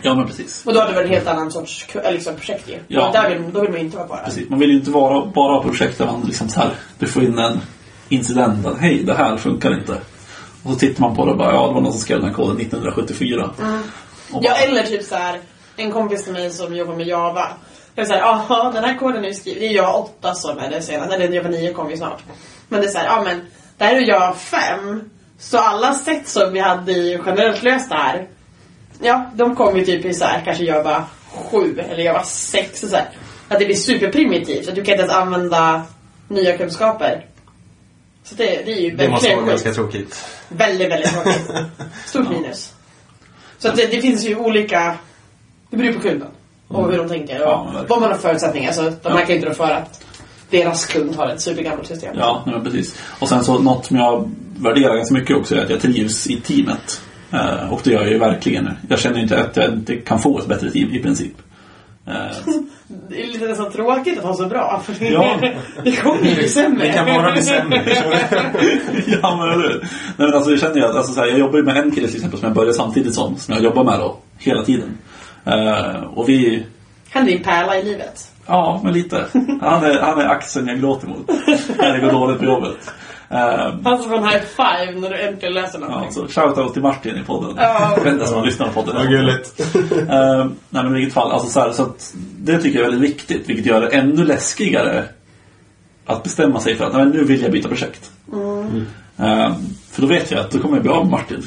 ja, men precis. Och då hade det varit en helt annan sorts liksom, projekt ju. Ja. Och där vill, då vill man inte vara kvar. precis. Man vill ju inte vara, bara projekt där man liksom så här, du får in en incident. att, Hej, det här funkar inte. Och så tittar man på det och bara, ja det var någon som skrev den här koden 1974. Och Ja, bara- eller typ så här en kompis till mig som jobbar med Java. Jag såhär, jaha den här koden är ju skriven, det är jag 8 som är det senaste, eller Java 9 kommer ju snart. Men det är såhär, ja men det här är jag 5. Så alla sätt som vi hade i generellt löst det här, ja de kom ju typ i så här, kanske Java 7 eller Java 6 och så här. Att det blir superprimitivt, att du kan inte ens använda nya kunskaper. Så det, det är ju Det måste vara ganska tråkigt. Väldigt, väldigt tråkigt. *laughs* Stort minus. Så att det, det finns ju olika... Det beror på kunden. Och hur de tänker. Och Ja, vad man har förutsättningar. Så de Ja. här kan ju inte rå för att deras kund har ett supergammalt system. Ja, men precis. Och sen så något som jag värderar ganska mycket också är att jag trivs i teamet. Eh, och det gör jag ju verkligen. Jag känner inte att jag inte kan få ett bättre team i princip. Eh, Det är lite nästan tråkigt att ha så bra. För det, Ja. *laughs* det kommer ju bli sämre. Det kan bara bli sämre. *laughs* ja, men eller? Nej, men alltså, jag känner ju att alltså, så här, jag jobbar ju med en kille till exempel som jag började samtidigt som, som jag jobbar med då, hela tiden. Eh, och vi, Han är din pärla i livet. Ja, men lite. Han är, han är axeln jag gråter mot när det går dåligt på jobbet. Eh, Han som en high five när du äntligen läser ja, någonting. så shoutout till Martin i podden. Ja. Jag vet inte om han lyssnar på podden. Vad gulligt. Eh, nej men i vilket fall, alltså så, här, så att det tycker jag är väldigt viktigt, vilket gör det ännu läskigare att bestämma sig för att nej, nu vill jag byta projekt. Eh, för då vet jag att då kommer jag bli av med Martin.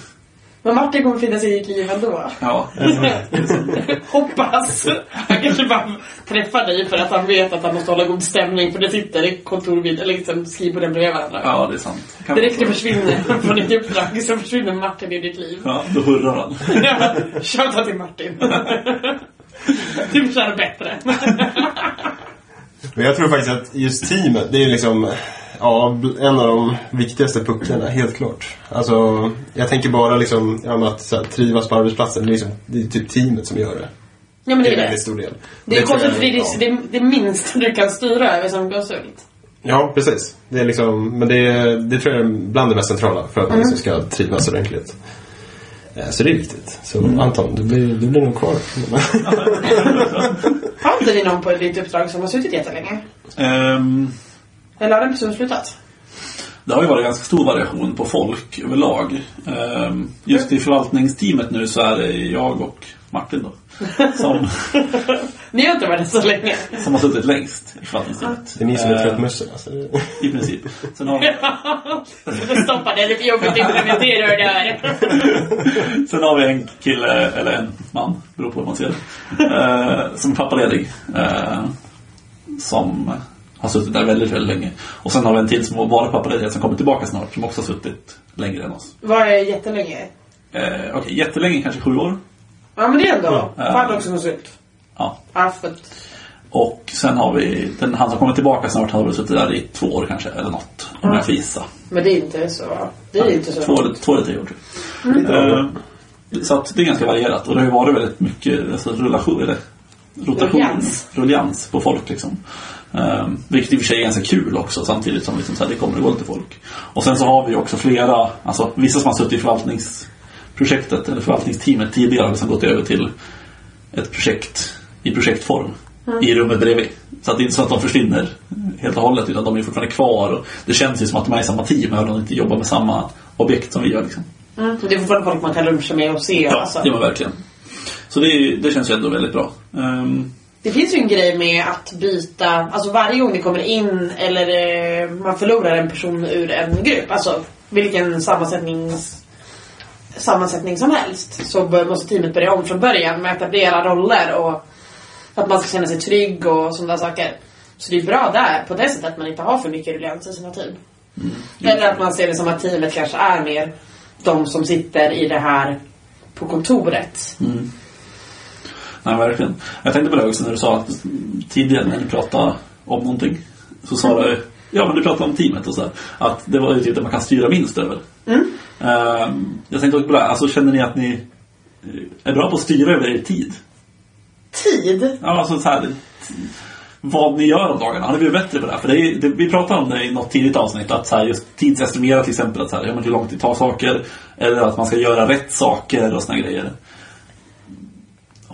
Men Martin kommer finnas i ditt liv ändå. Ja, *laughs* Hoppas. Han kanske bara träffar dig för att han vet att han måste hålla god stämning för det sitter i kontor vid, eller liksom skrivborden bredvid varandra. ja det är sant. Kan Direkt du försvinner *laughs* från ditt uppdrag så försvinner Martin i ditt liv. Ja, då hurrar han. Ja, Shoutout till Martin. *laughs* Du förtjänar bättre. Men jag tror faktiskt att just teamet, det är liksom ja, en av de viktigaste pucklarna, helt klart. Alltså, jag tänker bara liksom, ja, att så här, trivas på arbetsplatsen, det är, liksom, det är typ teamet som gör det. Ja men det Till är väldigt det. stor del. Det är tror konstigt för det är det, det, det minsta du kan styra över som konsult. Ja, precis. Det är liksom, men det, det tror jag är bland det mest centrala för att man liksom ska trivas ordentligt. Eh, Så det är viktigt. Så Anton, du blir, du blir nog kvar. *laughs* Har inte ni någon på ditt uppdrag som har suttit jättelänge? Ehm, Eller har den personen slutat? det har ju varit ganska stor variation på folk överlag. Ehm, just i förvaltningsteamet nu så är det jag och Martin då. Som, *laughs* Ni har inte varit så länge. som har suttit längst i förvaltningsteamet. Det är ni som är Ehm, tröttmössor. Alltså. I princip. Sen har, *laughs* vi, Stoppa det, det är för jobbigt att implementera det där. *laughs* sen har vi en kille, eller en man, beror på hur man ser det, eh, som är pappaledig. Eh, som har suttit där väldigt, väldigt länge. Och sen har vi en till som har varit pappaledig som kommer tillbaka snart, som också har suttit längre än oss. Vad är jättelänge? Eh, Okej, jättelänge, kanske sju år. Ja men det är ändå. Ja. Fan också konsult. Ja. Ja, att- Och sen har vi, den, han som kommer tillbaka snart har väl suttit där i två år kanske, eller något. Om jag får gissa. Men det är inte så... Det är inte så... Två, två eller tre år tror jag. Eh, så att det är ganska varierat. Och det har ju varit väldigt mycket alltså, relation, eller rotation, Ruljans. ruljans på folk liksom. Eh, vilket i och för sig är ganska kul också samtidigt som liksom, så här, det kommer och går lite folk. Och sen så har vi också flera, alltså vissa som har suttit i förvaltningsprojektet eller förvaltningsteamet tidigare har liksom gått över till ett projekt i projektform i rummet bredvid. Så att det är inte så att de försvinner helt och hållet utan de är fortfarande kvar. Och det känns ju som att de är i samma team även om de inte jobbar med samma objekt som vi gör. Liksom. Mm. Det är fortfarande folk man kan luncha med och se. Ja, alltså. det var verkligen. Så det, är- det känns ju ändå väldigt bra. Ehm, Det finns ju en grej med att byta, alltså varje gång det kommer in eller eh, man förlorar en person ur en grupp, alltså vilken sammansättnings, sammansättning som helst, så måste teamet börja om från början med att etablera roller och att man ska känna sig trygg och sådana saker. Så det är bra där, på det sättet att man inte har för mycket ruljans i sina team. Eller att man ser det som att teamet kanske är mer de som sitter i det här på kontoret. Nej, verkligen. Jag tänkte på det också när du sa att tidigare när ni pratade om någonting så sa du, ja men du pratade om teamet och så här, att det var ju typ man kan styra minst över. Ehm, jag tänkte också på det här, alltså känner ni att ni är bra på att styra över er tid? Tid? Ja, alltså så här, vad ni gör om dagarna. Har ni blivit bättre på det här? För det är, det, vi pratade om det i något tidigt avsnitt. Att så här, just tidsestimera till exempel. Att så här, hur lång tid tar saker? Eller att man ska göra rätt saker och såna grejer.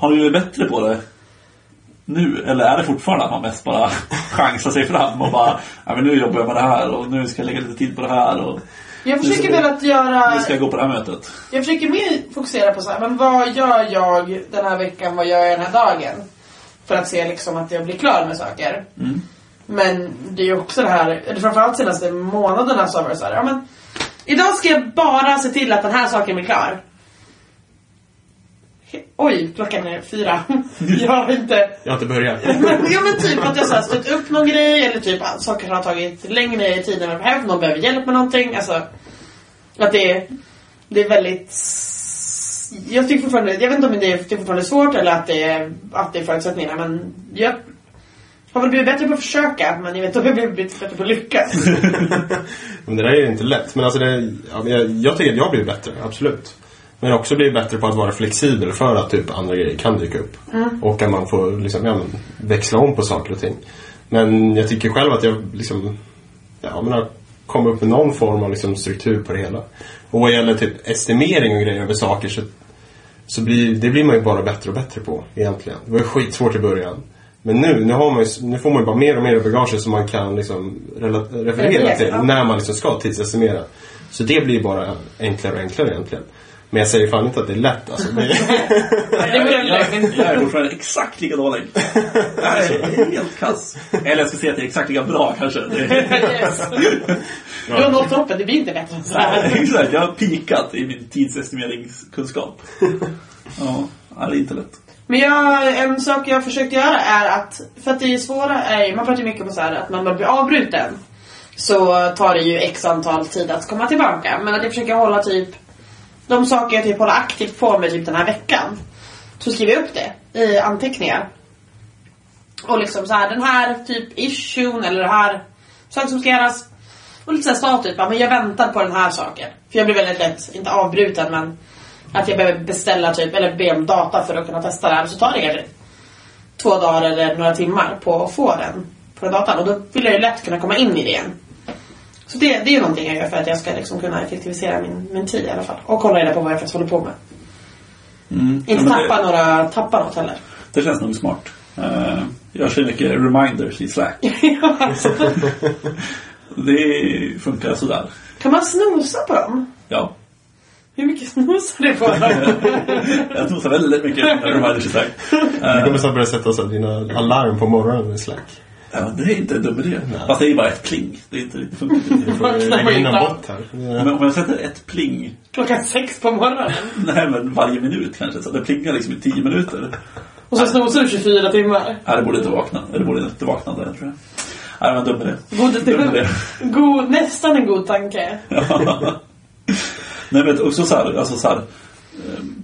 Har ni blivit bättre på det nu? Eller är det fortfarande att man mest bara *laughs* chansar sig fram och bara ja, men nu jobbar jag med det här och nu ska jag lägga lite tid på det här. Och, Jag försöker ska väl att göra... Nu ska jag gå på det här mötet. Jag försöker mer fokusera på så här, men vad gör jag den här veckan, vad gör jag den här dagen? För att se liksom att jag blir klar med saker. Mm. Men det är ju också det här, eller framförallt senaste månaderna så har det så här, ja men Idag ska jag bara se till att den här saken blir klar. Oj, klockan är fyra. *laughs* jag har inte... Jag har inte börjat. Men, *laughs* ja men typ att jag så här stött upp någon grej eller typ att saker har tagit längre tid än vad det behövs. Någon behöver hjälp med någonting. Alltså, att det är, det är väldigt... Jag tycker fortfarande, jag vet inte om det är, det är fortfarande svårt eller att det är, att det är förutsättningarna men jag har väl blivit bättre på att försöka men jag vet inte om jag har blivit bättre på att lyckas. *laughs* Men det där är ju inte lätt. Men alltså det, jag, jag tycker att jag blir bättre, absolut. Men också blivit bättre på att vara flexibel för att typ andra grejer kan dyka upp. Och att man får liksom, ja, växla om på saker och ting. Men jag tycker själv att jag liksom, ja, men har kommit upp med någon form av liksom, struktur på det hela. Och vad gäller typ estimering och grejer över saker så, så blir, det blir man ju bara bättre och bättre på egentligen. Det var ju skitsvårt i början. Men nu, nu, har man ju, nu får man ju bara mer och mer bagage som man kan liksom referera till när man liksom ska tidsestimera. Så det blir bara enklare och enklare egentligen. Men jag säger fan inte att det är lätt alltså. *laughs* Det, en Jag, är fortfarande exakt lika dålig. *laughs* Jag är helt kass. Eller jag ska säga att jag är exakt lika bra kanske. Det *laughs* är, yes. Du har nått toppen, det blir inte bättre än så här. exakt, jag har pikat i min tidsestimeringskunskap. Ja, det är inte lätt. Men jag, en sak jag har försökt göra är att, för att det är svåra är man pratar ju mycket om så här att man blir avbruten. Så tar det ju x antal tid att komma tillbaka. Men att jag försöker hålla typ, de saker jag typ håller aktivt på med typ den här veckan. Så skriver jag upp det i anteckningar. Och liksom så här, den här typ issuen eller det här saker som ska göras. Och lite såhär status, bara, men jag väntar på den här saken. För jag blir väldigt lätt, inte avbruten men att jag behöver beställa typ, eller be om data för att kunna testa det här. Så tar det kanske två dagar eller några timmar på att få den på den datan. Och då vill jag ju lätt kunna komma in i det igen. Så det, det är ju någonting jag gör för att jag ska liksom kunna effektivisera min, min tid i alla fall. Och hålla reda på vad jag faktiskt håller på med. Mm. Inte Ja, tappa, det, några, tappa något heller. det känns nog smart. Uh, jag kör mycket reminders i Slack. *laughs* *laughs* Det funkar sådär. kan man snosa på dem? Ja. Hur mycket snosar du på dem? *laughs* Jag nosar väldigt mycket reminders i Slack. du Eh, kommer snart börja sätta så dina alarm på morgonen i Slack. Ja, men det är inte dum idé. Fast det är bara ett pling. Det, är inte, funkar *laughs* här. Men om jag sätter ett pling Klockan sex på morgonen. *laughs* Nej men varje minut kanske, så det plingar liksom i 10 minuter. Och så snosar du 24 timmar. Nej, det borde inte vakna. Det borde inte vakna där tror jag. Nej, det var en dum idé. God, det Dum idé. var god, nästan en god tanke. *laughs* Nej men också så här, alltså så här. ehm,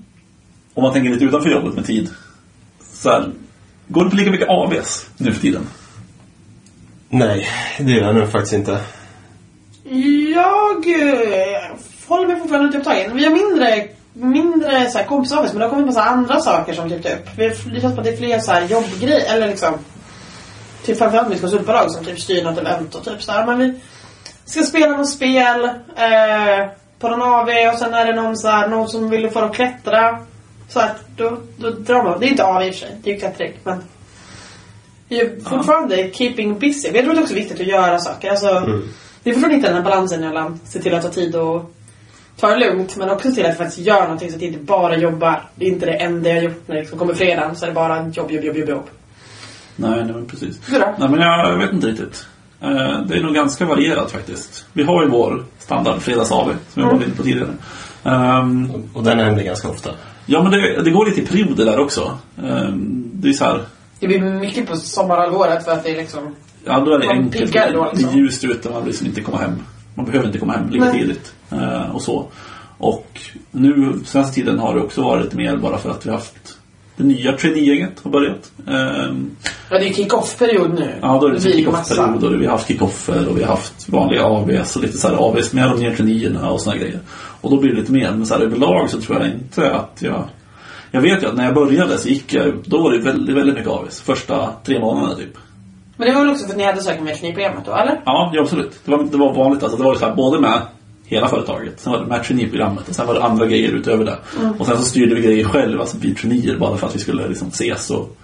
Om man tänker lite utanför jobbet med tid. Så här, går det på lika mycket AVs nu för tiden? Nej, det gör jag nog faktiskt inte. Jag eh, håller mig fortfarande typ upptagen. Vi har mindre, mindre så här, men det har kommit massa andra saker som typ upp. Vi, det känns som att det är fler så här jobbgrejer, eller liksom Typ framförallt mitt konsultbolag som typ styr något event och typ sådär. Men vi ska spela något spel eh, på någon AV och sen är det någon, så här, någon som vill få dem att klättra. Så att då, då drar man. Det är inte AV i och för sig, det är ju klättring. Men det är ju fortfarande keeping busy. Jag tror det är också viktigt att göra saker. Alltså, Det är fortfarande inte den här balansen mellan se till att ta tid och ta det lugnt men också se till att faktiskt göra någonting så att jag inte bara jobbar. Det är inte det enda jag gjort när det liksom kommer fredagen så är det bara jobb, jobb, jobb, jobb, jobb. Nej, nej men precis. Du då? Nej men jag vet inte riktigt. Eh, Det är nog ganska varierat faktiskt. Vi har ju vår standard fredags-AV som jag var inne på tidigare. Ehm, Och den händer ganska ofta. Ja men det, det går lite i perioder där också. Ehm, Det är så här. Det blir mycket på sommarhalvåret för att det är liksom... Ja, då är det enkelt. då, Det är liksom. ljust ute, man vill liksom inte komma hem. Man behöver inte komma hem lika Nej. tidigt. Eh, och så. Och nu, senaste tiden har det också varit mer bara för att vi har haft det nya trainee-gänget har börjat. Ehm, Ja, det är kick-off-period nu. ja, då är det liksom kick-off-period och vi har haft kick-offer och vi har haft vanliga AVs och lite så här AVs med de nya traineerna och såna grejer. Och då blir det lite mer. Men så här överlag så tror jag inte att jag... Jag vet ju att när jag började så gick jag, då var det väldigt, väldigt mycket AVs. Första tre månaderna typ. Men det var väl också för att ni hade sökt med traineeprogrammet då, eller? Ja, ja absolut. Det var, det var vanligt. Alltså, det var så här, både med hela företaget, sen var det med traineeprogrammet och sen var det andra grejer utöver det. Och sen så styrde vi grejer själva, alltså vi traineer, bara för att vi skulle liksom ses och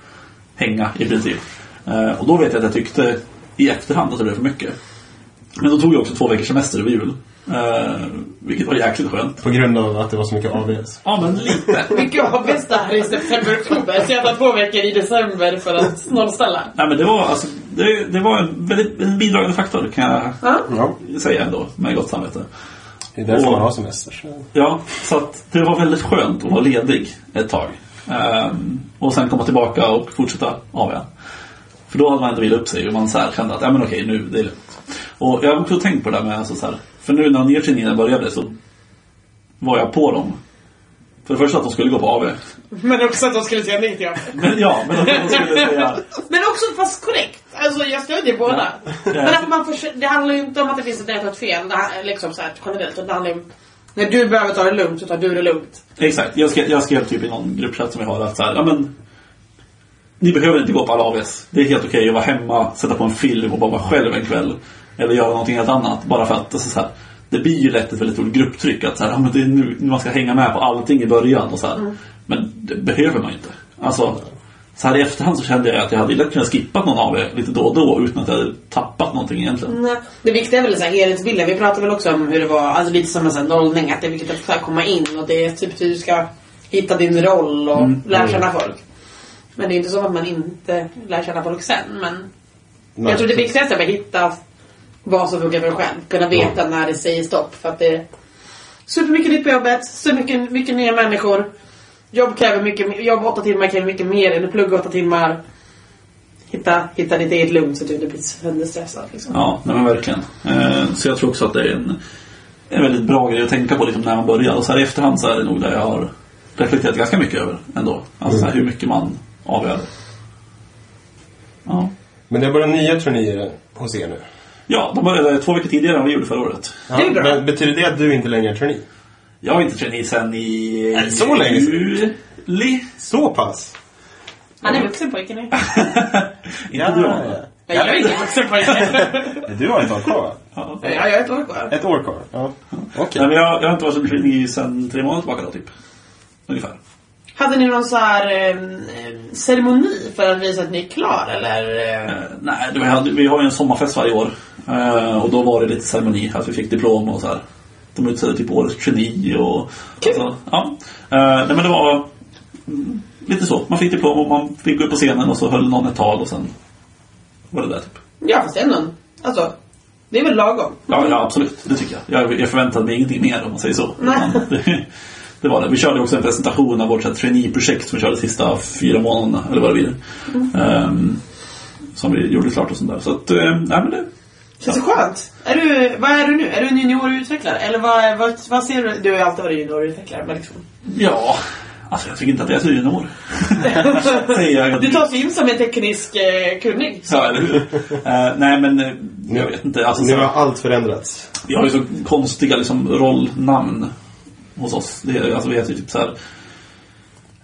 hänga i princip. Eh, och då vet jag att jag tyckte i efterhand att det blev för mycket. Men då tog jag också två veckors semester över jul. Eh, vilket var jäkligt skönt. På grund av att det var så mycket AVS. Ja, men lite. Mycket ABs där i september, oktober. Så jag tar två veckor i december för att nollställa. Nej, men det var, alltså, det, det var en väldigt en bidragande faktor kan jag Ja. Säga ändå, med gott samvete. Det är därför Och- man har semester. Så. Ja, så att det var väldigt skönt att vara ledig ett tag. Ehm, och sen komma tillbaka och fortsätta av igen. För då hade man ändå vilat upp sig och man så här kände att ja, men okej, nu det är lugnt. Och jag har också tänkt på det där med alltså så här, för nu när nya traineerna började så var jag på dem. För det första att de skulle gå på AV. Men också att de skulle säga nej till AB. Men ja, men också att de skulle säga Men också fast korrekt. Alltså jag stödjer båda. Ja. Men att man får, det handlar ju inte om att det finns ett ett fel. Det här, liksom så här, generellt. utan Det handlar ju om när du behöver ta det lugnt så tar du det lugnt. Exakt, jag skrev, jag skrev typ i någon gruppchatt som vi har att så här, ja men Ni behöver inte gå på alla AVs. Det är helt okej att vara hemma, sätta på en film och bara vara själv en kväll. Eller göra någonting helt annat. Bara för att alltså, så här, det blir ju lätt ett väldigt stort grupptryck. Att så här, ja, men det är nu man ska hänga med på allting i början. Och så här. Men det behöver man inte. Alltså, så här i efterhand så kände jag att jag hade lätt kunnat skippa någon AV lite då och då utan att jag hade tappat någonting egentligen. Nej. Det viktiga är väl så här, helhetsbilden. Vi pratade väl också om hur det var, alltså lite som en sån nollning. Att det är viktigt att så här, komma in och det är typ du ska hitta din roll och lära känna folk. Men det är inte så att man inte lär känna folk sen. Men jag tror det viktigaste är att hitta vad som funkar för en själv. Kunna veta när det säger stopp. För att det är supermycket nytt på jobbet, så mycket, mycket nya människor. Jobb kräver mycket, jobb åtta timmar kräver mycket mer än att plugga åtta timmar. Hitta, hitta ditt eget lugn så att du inte blir sönderstressad. Liksom. Ja, nej men verkligen. Eh, så jag tror också att det är en, en väldigt bra grej att tänka på liksom, när man börjar. Och så här i efterhand så är det nog det jag har reflekterat ganska mycket över ändå. Alltså så här, hur mycket man avgör. Ja. Men det är bara nya turnéer hos er nu. Ja, de började två veckor tidigare än vi gjorde förra året. Ja, Det är bra. Men betyder det att du inte längre är trainee? Jag har inte tränat sen i... Det så länge juli. Så pass? Han är vuxen pojke nu. *laughs* Inte du Amanda. Nej, jag är inte vuxen pojke. *laughs* Du har ett år kvar? Ja. ja, jag har ett år kvar. Ett år kvar? Ja. Nej, men jag, jag har inte varit som trainee sen tre månader tillbaka då, typ. Ungefär. Hade ni någon så här eh, ceremoni för att visa att ni är klar eller? eh? Nej, vi har ju en sommarfest varje år. Eh, och då var det lite ceremoni, att vi fick diplom och så här. De utsåg typ årets geni och... Kul. Alltså, ja. Eh, nej men det var mm, lite så. Man fick diplom och man fick gå upp på scenen och så höll någon ett tal och sen var det där typ. Ja, fast ändå. Alltså, det är väl lagom? Ja, ja absolut. Det tycker jag. jag. Jag förväntade mig ingenting mer om man säger så. Nej. Det, det var det. Vi körde också en presentation av vårt trainee-projekt som vi körde de sista fyra månaderna, eller vad det blir. Ehm, som vi gjorde klart och sånt där. Så att, eh, nej men det... Känns det skönt? Är du, vad är du nu? Är du en juniorutvecklare? Eller vad, vad, vad ser du? Du har ju alltid varit juniorutvecklare, men liksom. Ja, alltså jag tycker inte att jag är så junior. *laughs* Du ju in som en teknisk eh, kunnig. Ja, eller hur? Eh, nej, men eh, jag vet inte. Alltså, Nu har allt förändrats. vi har ju så konstiga liksom, rollnamn hos oss. Det är, alltså, vi heter ju typ så här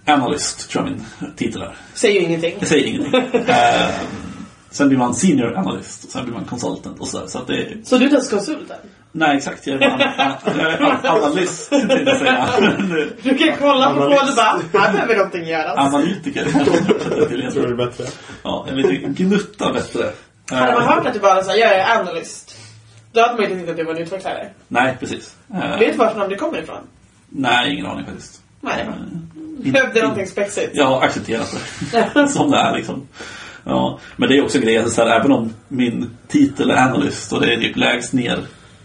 Analyst, tror jag min titel är. Säger ju ingenting. Jag säger ingenting. *laughs* eh, sen blir man Senior Analyst, och sen blir man Consultant och sådär. Så att det är, Så du är konsulten? nej, exakt. Jag är analyst, tänkte jag säga. *laughs* Du kan kolla på båda bara, här behöver någonting göras. Analytiker. *laughs* Jag tror det är bättre. Ja, jag vet inte, gnutta bättre. Hade man Eh, hört att du bara sa jag är analyst. Då hade man ju tänkt att du var en utvecklare. Nej, precis. Eh, Vet du varifrån det kommer ifrån? nej, ingen aning faktiskt. Nej. Eh, Behövde någonting spexigt. Jag har accepterat det. *laughs* Som det är liksom. Ja, men det är också grejen, så här, även om min titel är analyst och det är typ lägst ner,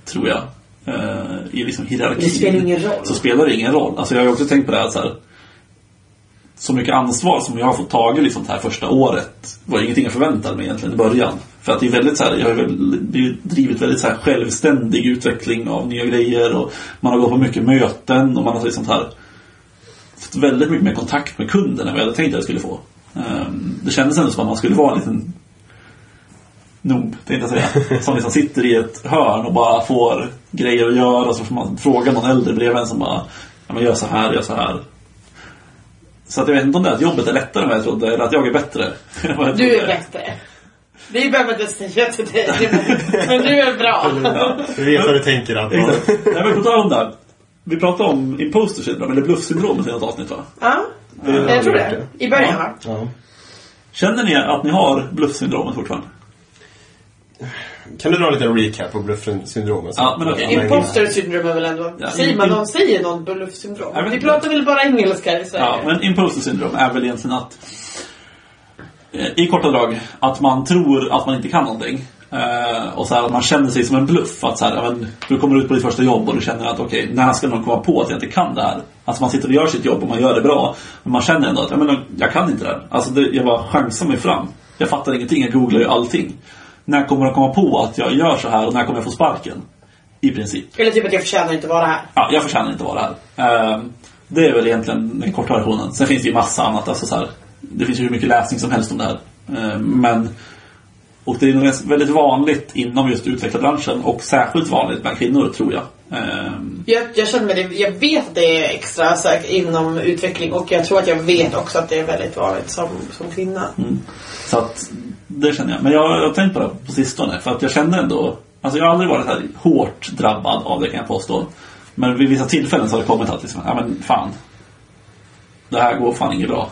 tror jag, eh, i liksom hierarkin. Det spelar ingen roll. Så spelar det ingen roll. Alltså jag har ju också tänkt på det här, så här så mycket ansvar som jag har fått tagit liksom det här första året var ingenting jag förväntade mig egentligen i början. För att det är väldigt så här, jag har ju drivit väldigt så här självständig utveckling av nya grejer och man har gått på mycket möten och man har liksom här fått väldigt mycket mer kontakt med kunden än vad jag hade tänkt att jag skulle få. Ehm, Det kändes ändå som att man skulle vara en liten noob, tänkte jag säga. *laughs* Som liksom sitter i ett hörn och bara får grejer att göra så får man fråga någon äldre bredvid en som bara ja, men gör så här, gör så här. Så att jag vet inte om det är att jobbet är lättare än vad jag trodde eller att jag är bättre. jag Du är bättre. Det behöver jag inte säga till dig. Men du är bra. *laughs* Ja. Du vet vad du tänker Exakt. Nej men på tal om det. här. Vi pratade om imposter syndrome, eller bluffsyndromet i något avsnitt va? Ja, Det har jag tror det. I början va? Ja. Känner ni att ni har bluffsyndromet fortfarande? Kan du dra en liten recap på bluffsyndromet? Ja, men okej. Imposter syndrome är väl ändå... Ja, säger man någon, säger någon bluffsyndrom? Jag Vi pratar väl bara engelska i Sverige? Ja, men imposter syndrom är väl egentligen att eh, i korta drag, att man tror att man inte kan någonting. Eh, och så här, att man känner sig som en bluff. Att så här, ja, men, du kommer ut på ditt första jobb och du känner att okej, när ska någon komma på att jag inte kan det här? Alltså man sitter och gör sitt jobb och man gör det bra. Men man känner ändå att ja, men, jag kan inte det här. Alltså det, jag bara chansar mig fram. Jag fattar ingenting, jag googlar ju allting. När kommer de komma på att jag gör så här och när kommer jag få sparken? I princip. Eller typ att jag förtjänar inte vara här. Ja, jag förtjänar inte vara här. Ehm, det är väl egentligen den korta versionen. Sen finns det ju massa annat. Alltså så här, det finns ju hur mycket läsning som helst om det här. Ehm, men, och det är nog väldigt vanligt inom just utvecklarbranschen och särskilt vanligt bland kvinnor tror jag. Ehm, Jag, jag känner mig det, jag vet att det är extra säkert inom utveckling och jag tror att jag vet också att det är väldigt vanligt som, som kvinna. mm. Så att det känner jag. Men jag, jag har tänkt på det på sistone för att jag känner ändå Alltså jag har aldrig varit här hårt drabbad av det kan jag påstå. Men vid vissa tillfällen så har det kommit att liksom, ja men fan. Det här går fan inget bra.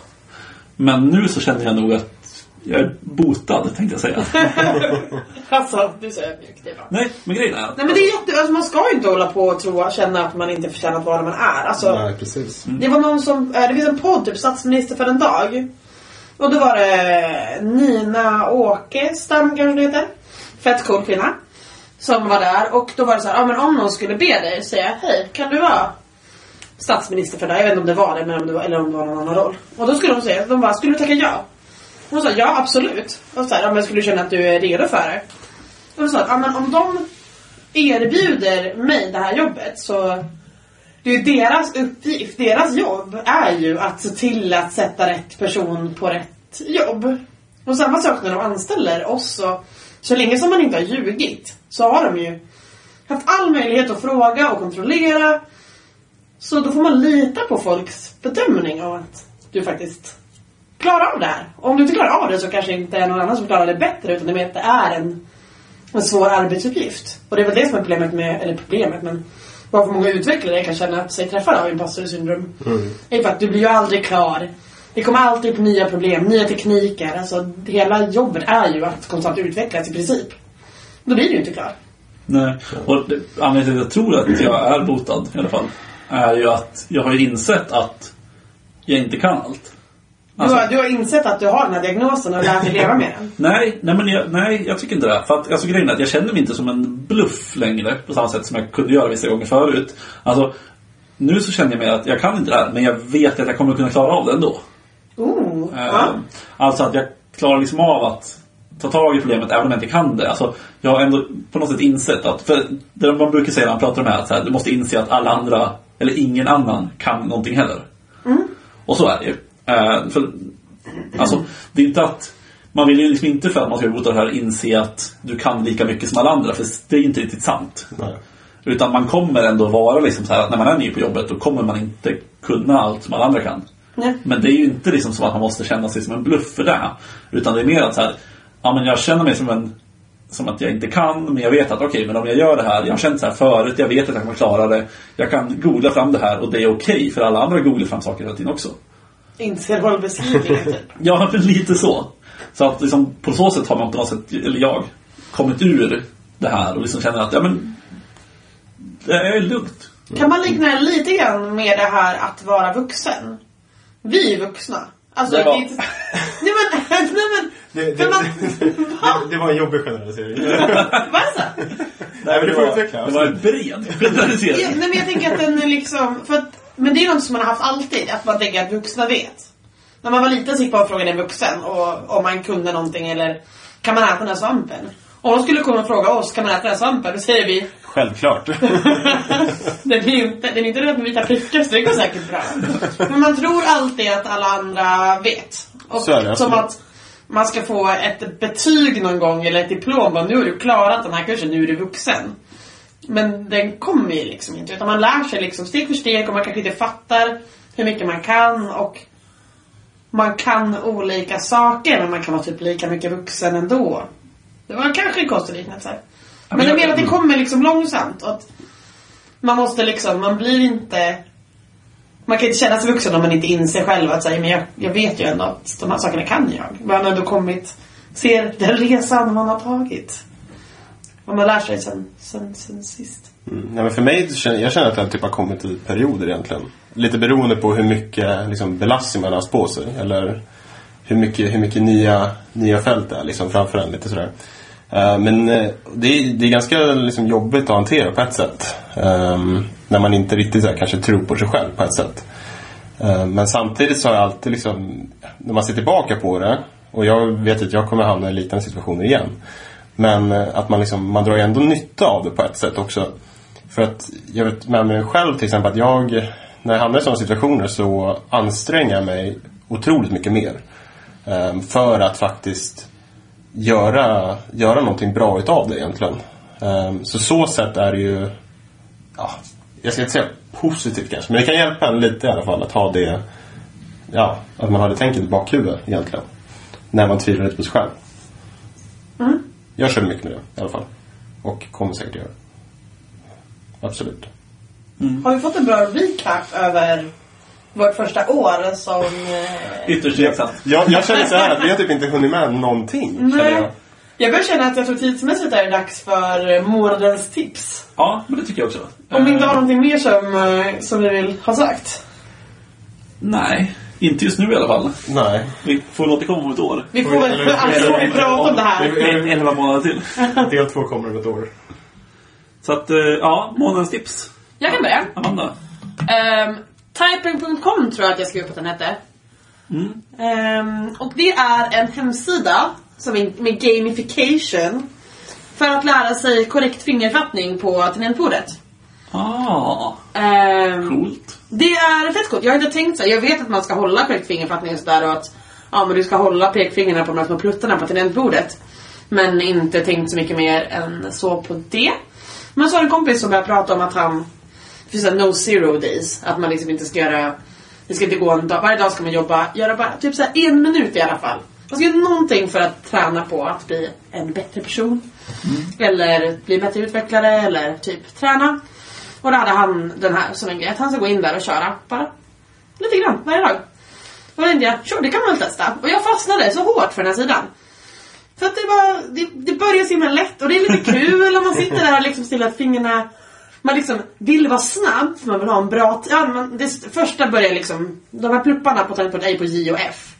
Men nu så känner jag nog att jag är botad tänkte jag säga. *laughs* Alltså, du säger ödmjuk, det är bra. Nej, men grejen är att Nej men det är jätte, alltså man ska ju inte hålla på och tro, känna att man inte förtjänar att vara där man är. Alltså, Nej, precis. Det var någon som, eh, det finns en podd, typ Statsminister för en dag. Och då var det Nina Åkestam kanske det heter. Fett cool kvinna. Som var där och då var det så här, ja men om någon skulle be dig säga hej, kan du vara statsminister för dag? Jag vet inte om det var det, men om det var, eller om det var någon annan roll. Och då skulle hon säga, de bara, skulle du tacka ja? Hon sa ja absolut. Och så här, ja men skulle du känna att du är redo för det? Och så sa att, ja men om de erbjuder mig det här jobbet så det är ju deras uppgift, deras jobb är ju att se till att sätta rätt person på rätt jobb. Och samma sak när de anställer oss så, så länge som man inte har ljugit så har de ju haft all möjlighet att fråga och kontrollera. Så då får man lita på folks bedömning av att du faktiskt klarar av det här. Och om du inte klarar av det så kanske inte är någon annan som klarar det bättre utan det är att det är en, en svår arbetsuppgift. Och det är väl det som är problemet med, eller problemet men varför många utvecklare kan känna sig träffade av imposter syndrom. är för att du blir ju aldrig klar. Det kommer alltid upp nya problem, nya tekniker. Alltså hela jobbet är ju att konstant utvecklas i princip. Då blir du ju inte klar. Nej, och det- anledningen till att jag tror att jag är botad i alla fall är ju att jag har ju insett att jag inte kan allt. Du, Alltså, har, du har insett att du har den här diagnosen och lärt dig leva med den. nej, nej, men jag, nej, jag tycker inte det. För att alltså, grejen är att jag känner mig inte som en bluff längre på samma sätt som jag kunde göra vissa gånger förut. Alltså, nu så känner jag mig att jag kan inte det här, men jag vet att jag kommer kunna klara av det ändå. Oh, Eh, ja. Alltså att jag klarar liksom av att ta tag i problemet även om jag inte kan det. Alltså, jag har ändå på något sätt insett att, för det man brukar säga när man pratar om det här, att här, du måste inse att alla andra, eller ingen annan, kan någonting heller. Och så är det ju. Eh, för, alltså, det är inte att man vill ju liksom inte för att man ska gå det här inse att du kan lika mycket som alla andra, för det är inte riktigt sant. Nej. Utan man kommer ändå vara liksom så här att när man är ny på jobbet då kommer man inte kunna allt som alla andra kan. Nej. Men det är ju inte liksom som att man måste känna sig som en bluff för det. Utan det är mer att så här, ja men jag känner mig som en som att jag inte kan, men jag vet att okej, men om jag gör det här, jag har känt så här förut, jag vet att jag kommer klara det. Jag kan googla fram det här och det är okej, för alla andra googlar fram saker hela tiden också. Inte rollbeskrivningen *laughs* typ. Ja, men lite så. Så att liksom, på så sätt har man på något sätt, eller jag, kommit ur det här och liksom känner att, ja men, det är lugnt. Kan man likna det lite grann med det här att vara vuxen? Vi är vuxna. Alltså, Det var- det inte... Nej men, *laughs* nej men... Det, det, man... *laughs* det, det var en jobbig generalisering. Vad är det? Nej, men det var, utveckla. det var en bred generalisering. Ja, nej men jag tänker att den är liksom... För att, men det är något som man har haft alltid, att man tänker att vuxna vet. När man var liten så gick man och frågade en vuxen och, om man kunde någonting eller kan man äta den här svampen? Om de skulle komma och fråga oss, kan man äta den här svampen? Då säger vi, Självklart. *laughs* den är inte, den är inte röd med vita prickar så det går säkert bra. Men man tror alltid att alla andra vet. Och Så är det, som att man ska få ett betyg någon gång eller ett diplom. Bara, nu har du klarat den här kursen, nu är du vuxen. Men den kommer ju liksom inte. Utan man lär sig liksom steg för steg och man kanske inte fattar hur mycket man kan och man kan olika saker men man kan vara typ lika mycket vuxen ändå. Det var kanske en konstig liknelse. Men jag menar att det kommer liksom långsamt. Och att man måste liksom, man blir inte... Man kan inte känna sig vuxen om man inte inser själv att säga, men jag, jag vet ju ändå att de här sakerna kan jag. Man har ändå kommit, ser den resan man har tagit vad man lär sig sen, sen, sen sist. Mm. Nej, men för mig, jag känner att det typ har kommit i perioder egentligen. Lite beroende på hur mycket liksom, belastning man har haft på sig. Eller hur mycket, hur mycket nya, nya fält det är liksom, framför en. Lite sådär. Eh, men eh, det, är, det är ganska liksom, jobbigt att hantera på ett sätt. Um, när man inte riktigt så här, kanske tror på sig själv på ett sätt. Eh, Men samtidigt så har jag alltid liksom, när man ser tillbaka på det och jag vet att jag kommer hamna i liknande situationer igen. Men eh, att man liksom, man drar ju ändå nytta av det på ett sätt också. För att jag vet med mig själv till exempel att jag, när jag hamnar i sådana situationer så anstränger jag mig otroligt mycket mer. Ehm, för att faktiskt göra, göra någonting bra utav det egentligen. Ehm, så så sätt är det ju, ja, jag ska inte säga positivt kanske, men det kan hjälpa en lite i alla fall att ha det, ja, att man har det tänket i bakhuvudet egentligen. När man tvivlar lite på sig själv. Mm. Jag kör mycket med det i alla fall. Och kommer säkert göra. Absolut. Har vi fått en bra recap över vårt första år som... Eh, Ytterst tveksamt. Jag, jag känner så här att vi har typ inte hunnit med någonting. känner jag. jag börjar känna att jag tror tidsmässigt är det dags för månadens tips. Ja, men det tycker jag också. Om vi inte Eh, har någonting mer som, eh, som ni vill ha sagt. Nej, inte just nu i alla fall. Nej. Vi får återkomma om ett år. Vi får väl alltid får vi prata om det här. En, elva månader till. Del två kommer om ett år. Så att, eh, ja, månadens tips. Jag kan börja. Amanda. Um, Typing.com tror jag att jag skrev upp att den hette. Ehm, och det är en hemsida som är med gamification för att lära sig korrekt fingerfattning på tangentbordet. Ah, Ehm, coolt. Det är fett coolt. Jag har inte tänkt så. här. Jag vet att man ska hålla korrekt fingerfattning och sådär och att ja, men du ska hålla pekfingrarna på de här små pluttarna på tangentbordet. Men inte tänkt så mycket mer än så på det. Men så har en kompis som började prata om att han det finns en no zero days. Att man liksom inte ska göra det ska inte gå en dag, varje dag ska man jobba, göra bara typ så här en minut i alla fall. Man ska göra någonting för att träna på att bli en bättre person. Eller bli bättre utvecklare eller typ träna. Och då hade han den här som en grej, att han ska gå in där och köra bara lite grann varje dag. Och då tänkte jag, sure det kan man väl testa. Och jag fastnade så hårt för den här sidan. För att det bara, det, det börjar så himla lätt och det är lite kul om man sitter där och liksom stillar fingrarna. Man liksom vill vara snabb för man vill ha en bra... Ja, man, det första börjar liksom... De här plupparna på tangentbordet är på J och F.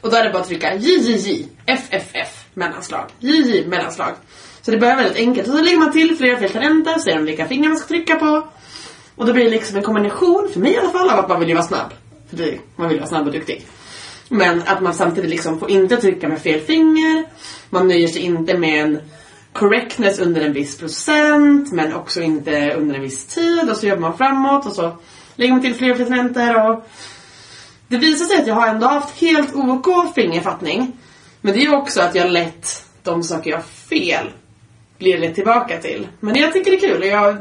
Och då är det bara att trycka J, J, J, F, F, F, mellanslag. J, J, mellanslag. Så det börjar väldigt enkelt. Och så lägger man till flera och fler tangenter, ser de vilka fingrar man ska trycka på. Och då blir det liksom en kombination, för mig i alla fall, av att man vill ju vara snabb. För det, man vill vara snabb och duktig. Men att man samtidigt liksom får inte trycka med fel finger. Man nöjer sig inte med en correctness under en viss procent, men också inte under en viss tid. Och så jobbar man framåt och så lägger man till fler tangenter och det visar sig att jag har ändå haft helt OK fingerfattning. Men det är ju också att jag lätt, de saker jag har fel, blir lätt tillbaka till. Men jag tycker det är kul och jag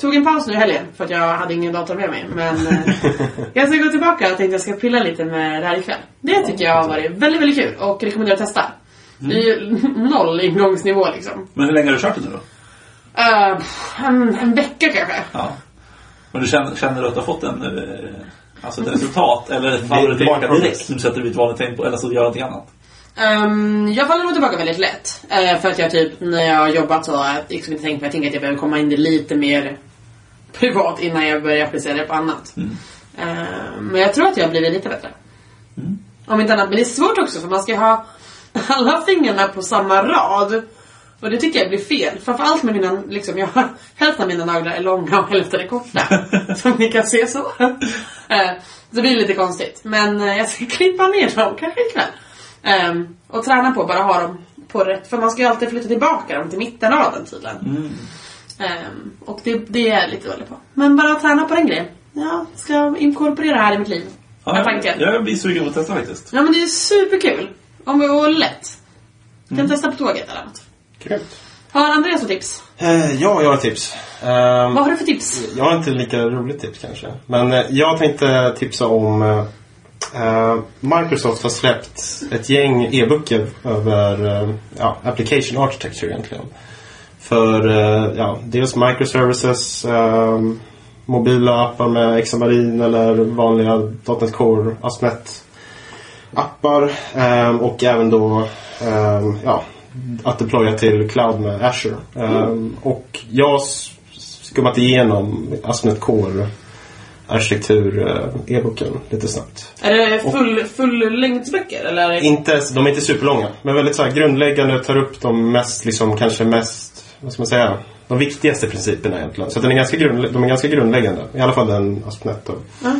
tog en paus nu i helgen för att jag hade ingen dator med mig. Men eh, *laughs* jag ska gå tillbaka och tänkte att jag ska pilla lite med det här ikväll. Det tycker jag har varit väldigt, väldigt kul och rekommenderar att testa. Det är ju *laughs* noll ingångsnivå liksom. Men hur länge har du kört det nu då? Uh, en, en vecka kanske. Ja. Men du känner, känner du att du har fått en, eh, alltså ett resultat? Eller faller du tillbaka direkt? Sätter du ett vanligt tempo eller så gör någonting annat? Um, jag faller nog tillbaka väldigt lätt. Eh, för att jag typ, när jag har jobbat så har jag liksom inte tänkt på Jag tänker att jag behöver komma in det lite mer *laughs* privat innan jag börjar applicera det på annat. Eh, men jag tror att jag har blivit lite bättre. Om inte annat. Men det är svårt också för man ska ha *laughs* alla fingrarna på samma rad. Och det tycker jag blir fel. Framförallt med mina, liksom, jag har, *laughs* hälften av mina naglar är långa och hälften är korta. som ni kan se så. Eh, det blir lite konstigt. Men eh, jag ska klippa ner dem kanske ikväll. Ehm, och träna på bara ha dem på rätt, för man ska ju alltid flytta tillbaka dem till mittenraden tydligen. Ehm, och det, det är jag lite dålig på. Men bara träna på den grejen. Jag ska inkorporera det här i mitt liv. Ja, jag, jag blir sugen på att testa faktiskt. Ja men det är superkul. Om det går lätt. Kan testa på tåget eller något. Kul. Har Andreas något tips? Eh, ja, jag har ett tips. Ehm, Vad har du för tips? Jag har inte lika roligt tips kanske. Men eh, jag tänkte tipsa om Eh, Microsoft har släppt ett gäng e-böcker över uh, ja, application architecture egentligen. För uh, ja, dels microservices, mobila appar med Xamarin eller vanliga .NET Core, ASP.NET appar och även då eh, ja, att deploya till cloud med Azure. Mm. och jag har skummat igenom AspNet Core arkitektur eh, lite snabbt. Är det full, fullängdsböcker eller? Inte, de är inte superlånga, men väldigt så här grundläggande, tar upp de mest, liksom, kanske mest, vad ska man säga, de viktigaste principerna egentligen. Så den är ganska grundlä- de är ganska grundläggande, i alla fall den AspNet då. Ja.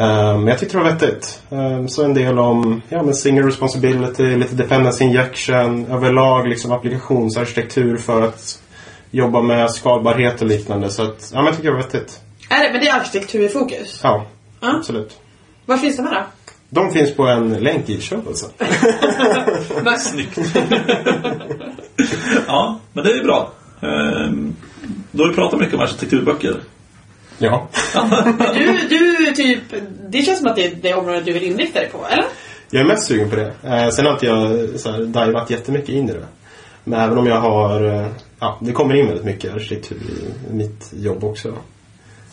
Eh, Men jag tyckte det var vettigt. Eh, Så en del om ja, men single responsibility, lite dependency injection, överlag liksom applikationsarkitektur för att jobba med skalbarhet och liknande. Så att, ja men jag tycker det var vettigt. Är det, men det är arkitektur i fokus? Ja, Ja. absolut. Var finns de här då? De finns på en länk i show alltså. *laughs* Snyggt. ja, men det är ju bra. Ehm, Då har vi pratat mycket om arkitekturböcker. Ja. *laughs* Du, du typ, det känns som att det är det området du vill inrikta dig på, eller? Jag är mest sugen på det. Eh, sen har inte jag så här, divat jättemycket in i det. Men även om jag har, eh, ja, det kommer in väldigt mycket arkitektur i mitt jobb också.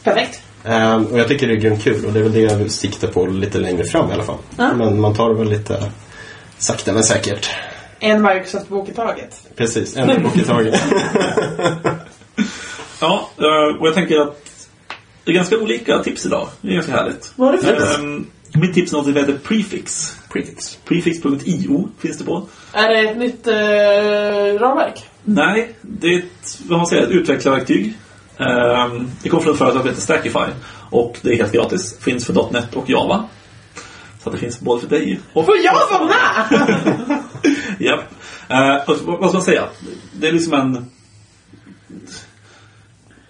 Perfekt. Eh, och jag tycker det är grymt kul och det är väl det jag vill sikta på lite längre fram i alla fall. Ja. Men man tar det väl lite sakta men säkert. En Microsoft-bok i taget. Precis, en bok i taget. *laughs* Ja, eh, och jag tänker att det är ganska olika tips idag. Det är ganska härligt. Vad är det för Ehm, Mitt tips är något som heter Prefix. Prefix. Prefix.io finns det på. Är det ett nytt eh, ramverk? Nej, det är ett, vad man säger, ett utvecklarverktyg. Ehm, det kommer från ett företag som heter Stackify. Och det är helt gratis. Finns för .NET och Java. Så det finns både för dig och... Får jag vara *laughs* med? Japp. Eh, och vad ska man säga? Det är liksom en...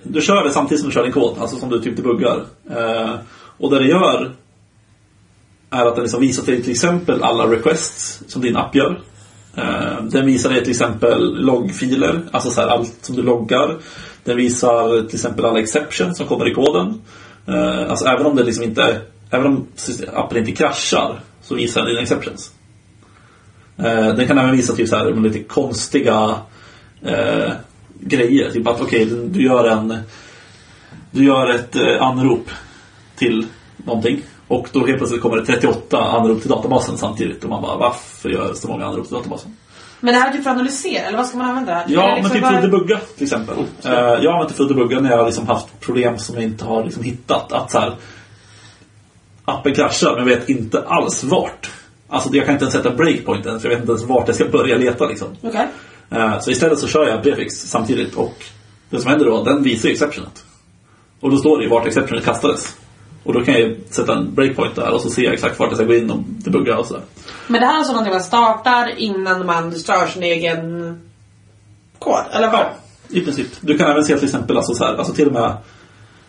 Du kör det samtidigt som du kör din kod, alltså som du typ debuggar. Eh, och det det gör är att den liksom visar till till exempel alla requests som din app gör. Den visar dig till exempel loggfiler, alltså så här allt som du loggar. Den visar till exempel alla exceptions som kommer i koden. Eh, alltså även om det liksom inte, även om appen inte kraschar så visar den dina exceptions. Eh, den kan även visa typ så här, lite konstiga eh, grejer. Typ att okej, du, du gör en Du gör ett eh, anrop till någonting. Och då helt plötsligt kommer det 38 anrop till databasen samtidigt. Och man bara, varför gör det så många anrop till databasen? Men det här är typ för att analysera, eller vad ska man använda det här? Ja, det men liksom typ för att bara- debugga till exempel. Eh, jag har använt det för att debugga när jag har liksom haft problem som jag inte har liksom hittat. Att så här, appen kraschar, men jag vet inte alls vart. Alltså jag kan inte ens sätta breakpoint än, för jag vet inte ens vart jag ska börja leta liksom. Okej. Eh, Så istället så kör jag prefix samtidigt och det som händer då, den visar ju exceptionet. Och då står det ju vart exceptionet kastades. Och då kan jag ju sätta en breakpoint där och så ser jag exakt vart jag ska gå in och debugga och sådär. Men det här är alltså någonting man startar innan man stör sin egen kod, eller vad? Ja, i princip. Du kan även se till exempel, alltså, så här, alltså till och med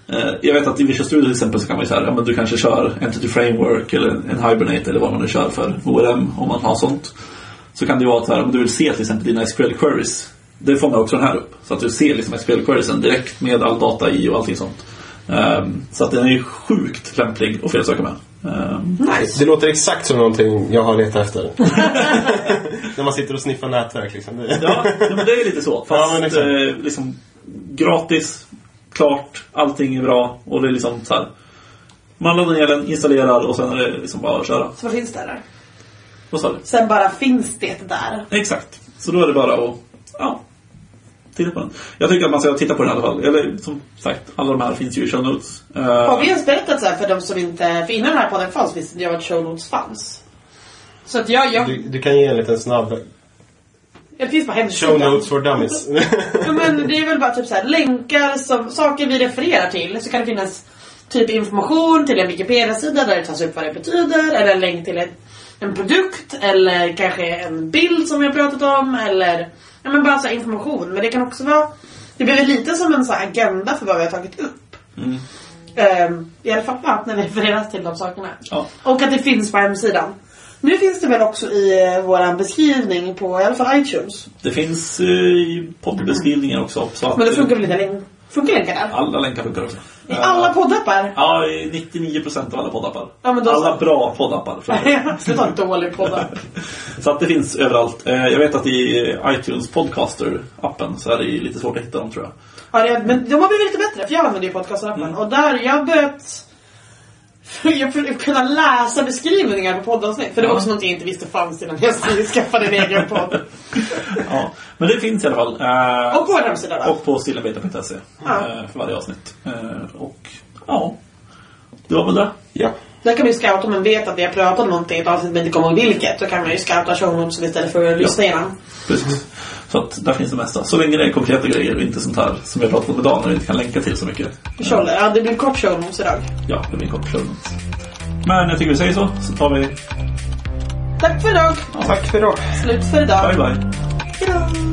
eh, jag vet att i Visual Studio till exempel så kan man ju säga, ja men du kanske kör Entity Framework eller en Hibernate eller vad man nu kör för ORM om man har sånt. Så kan det ju vara så här, om du vill se till exempel dina SQL queries. Det fångar också den här upp. Så att du ser liksom SQL queriesen direkt med all data i och allting sånt. Ehm, så att den är ju sjukt lämplig att felsöka med. Ehm, Nice. Det låter exakt som någonting jag har letat efter. *laughs* När man sitter och sniffar nätverk liksom. Ja, ja, men det är lite så. Ja, Fast men exakt. eh, liksom gratis, klart, allting är bra och det är liksom så här. Man laddar ner den, installerar och sen är det liksom bara att köra. Så vad finns det där? Vad sa du? Sen bara finns det där. Exakt. Så då är det bara att ja, titta på den. Jag tycker att man ska titta på den i alla fall. Eller som sagt, alla de här finns ju i show notes. Eh, Har vi ens berättat så här för de som inte... För innan den här podden fanns visste inte jag att show notes fanns. Så att jag... jag Du, du kan ge en liten snabb det finns på hemsidan. show notes for dummies. *laughs* Ja, men det är väl bara typ så här, länkar som saker vi refererar till. Så kan det finnas typ information till en Wikipedia-sida där det tas upp vad det betyder. Eller en länk till en, en produkt. Eller kanske en bild som vi har pratat om. Eller ja, men bara så här information. Men det kan också vara... Det blir lite som en så agenda för vad vi har tagit upp. Mm. Ehm, I alla fall ja, när vi *laughs* refererar till de sakerna. Ja. Och att det finns på hemsidan. Nu finns det väl också i eh, vår beskrivning på i alla fall iTunes. Det finns eh, i poddbeskrivningen också. Så att, Men det funkar väl inte längre? Funkar länkar där? Alla länkar funkar också. I alla poddappar? Ja, i 99% av alla poddappar. Ja, men då- Alla bra poddappar. *laughs* det var en dålig podd. *laughs* Så att det finns överallt. Eh, Jag vet att i iTunes Podcaster-appen så är det lite svårt att hitta dem tror jag. Ja, det, men de har blivit lite bättre för jag använder ju podcastappen Mm. och där, jag börjat *laughs* Jag får kunna läsa beskrivningar på poddavsnitt. För det var Ja. också något jag inte visste fanns innan jag *laughs* skaffade en egen podd. Ja, men det finns i alla fall. Eh, Och på vår hemsida då. Och på stillabeta.se Ja. eh, för varje avsnitt. Eh, och ja, det var väl det. Ja. Där kan man ju scouta om man vet att vi har pratat om någonting i ett avsnitt men inte kommer ihåg vilket. Då kan man ju scouta show notes istället för att lyssna igenom. Precis. Så att där finns det mesta. Så länge det är konkreta grejer och inte sånt här som vi har pratat om idag när vi inte kan länka till så mycket. Tjolle, ja det blir kort show notes idag. Ja, det blir en kort show notes. Men jag tycker vi säger så, så tar vi Tack för idag. Tack för idag. Slut för idag. bye bye. Hejdå.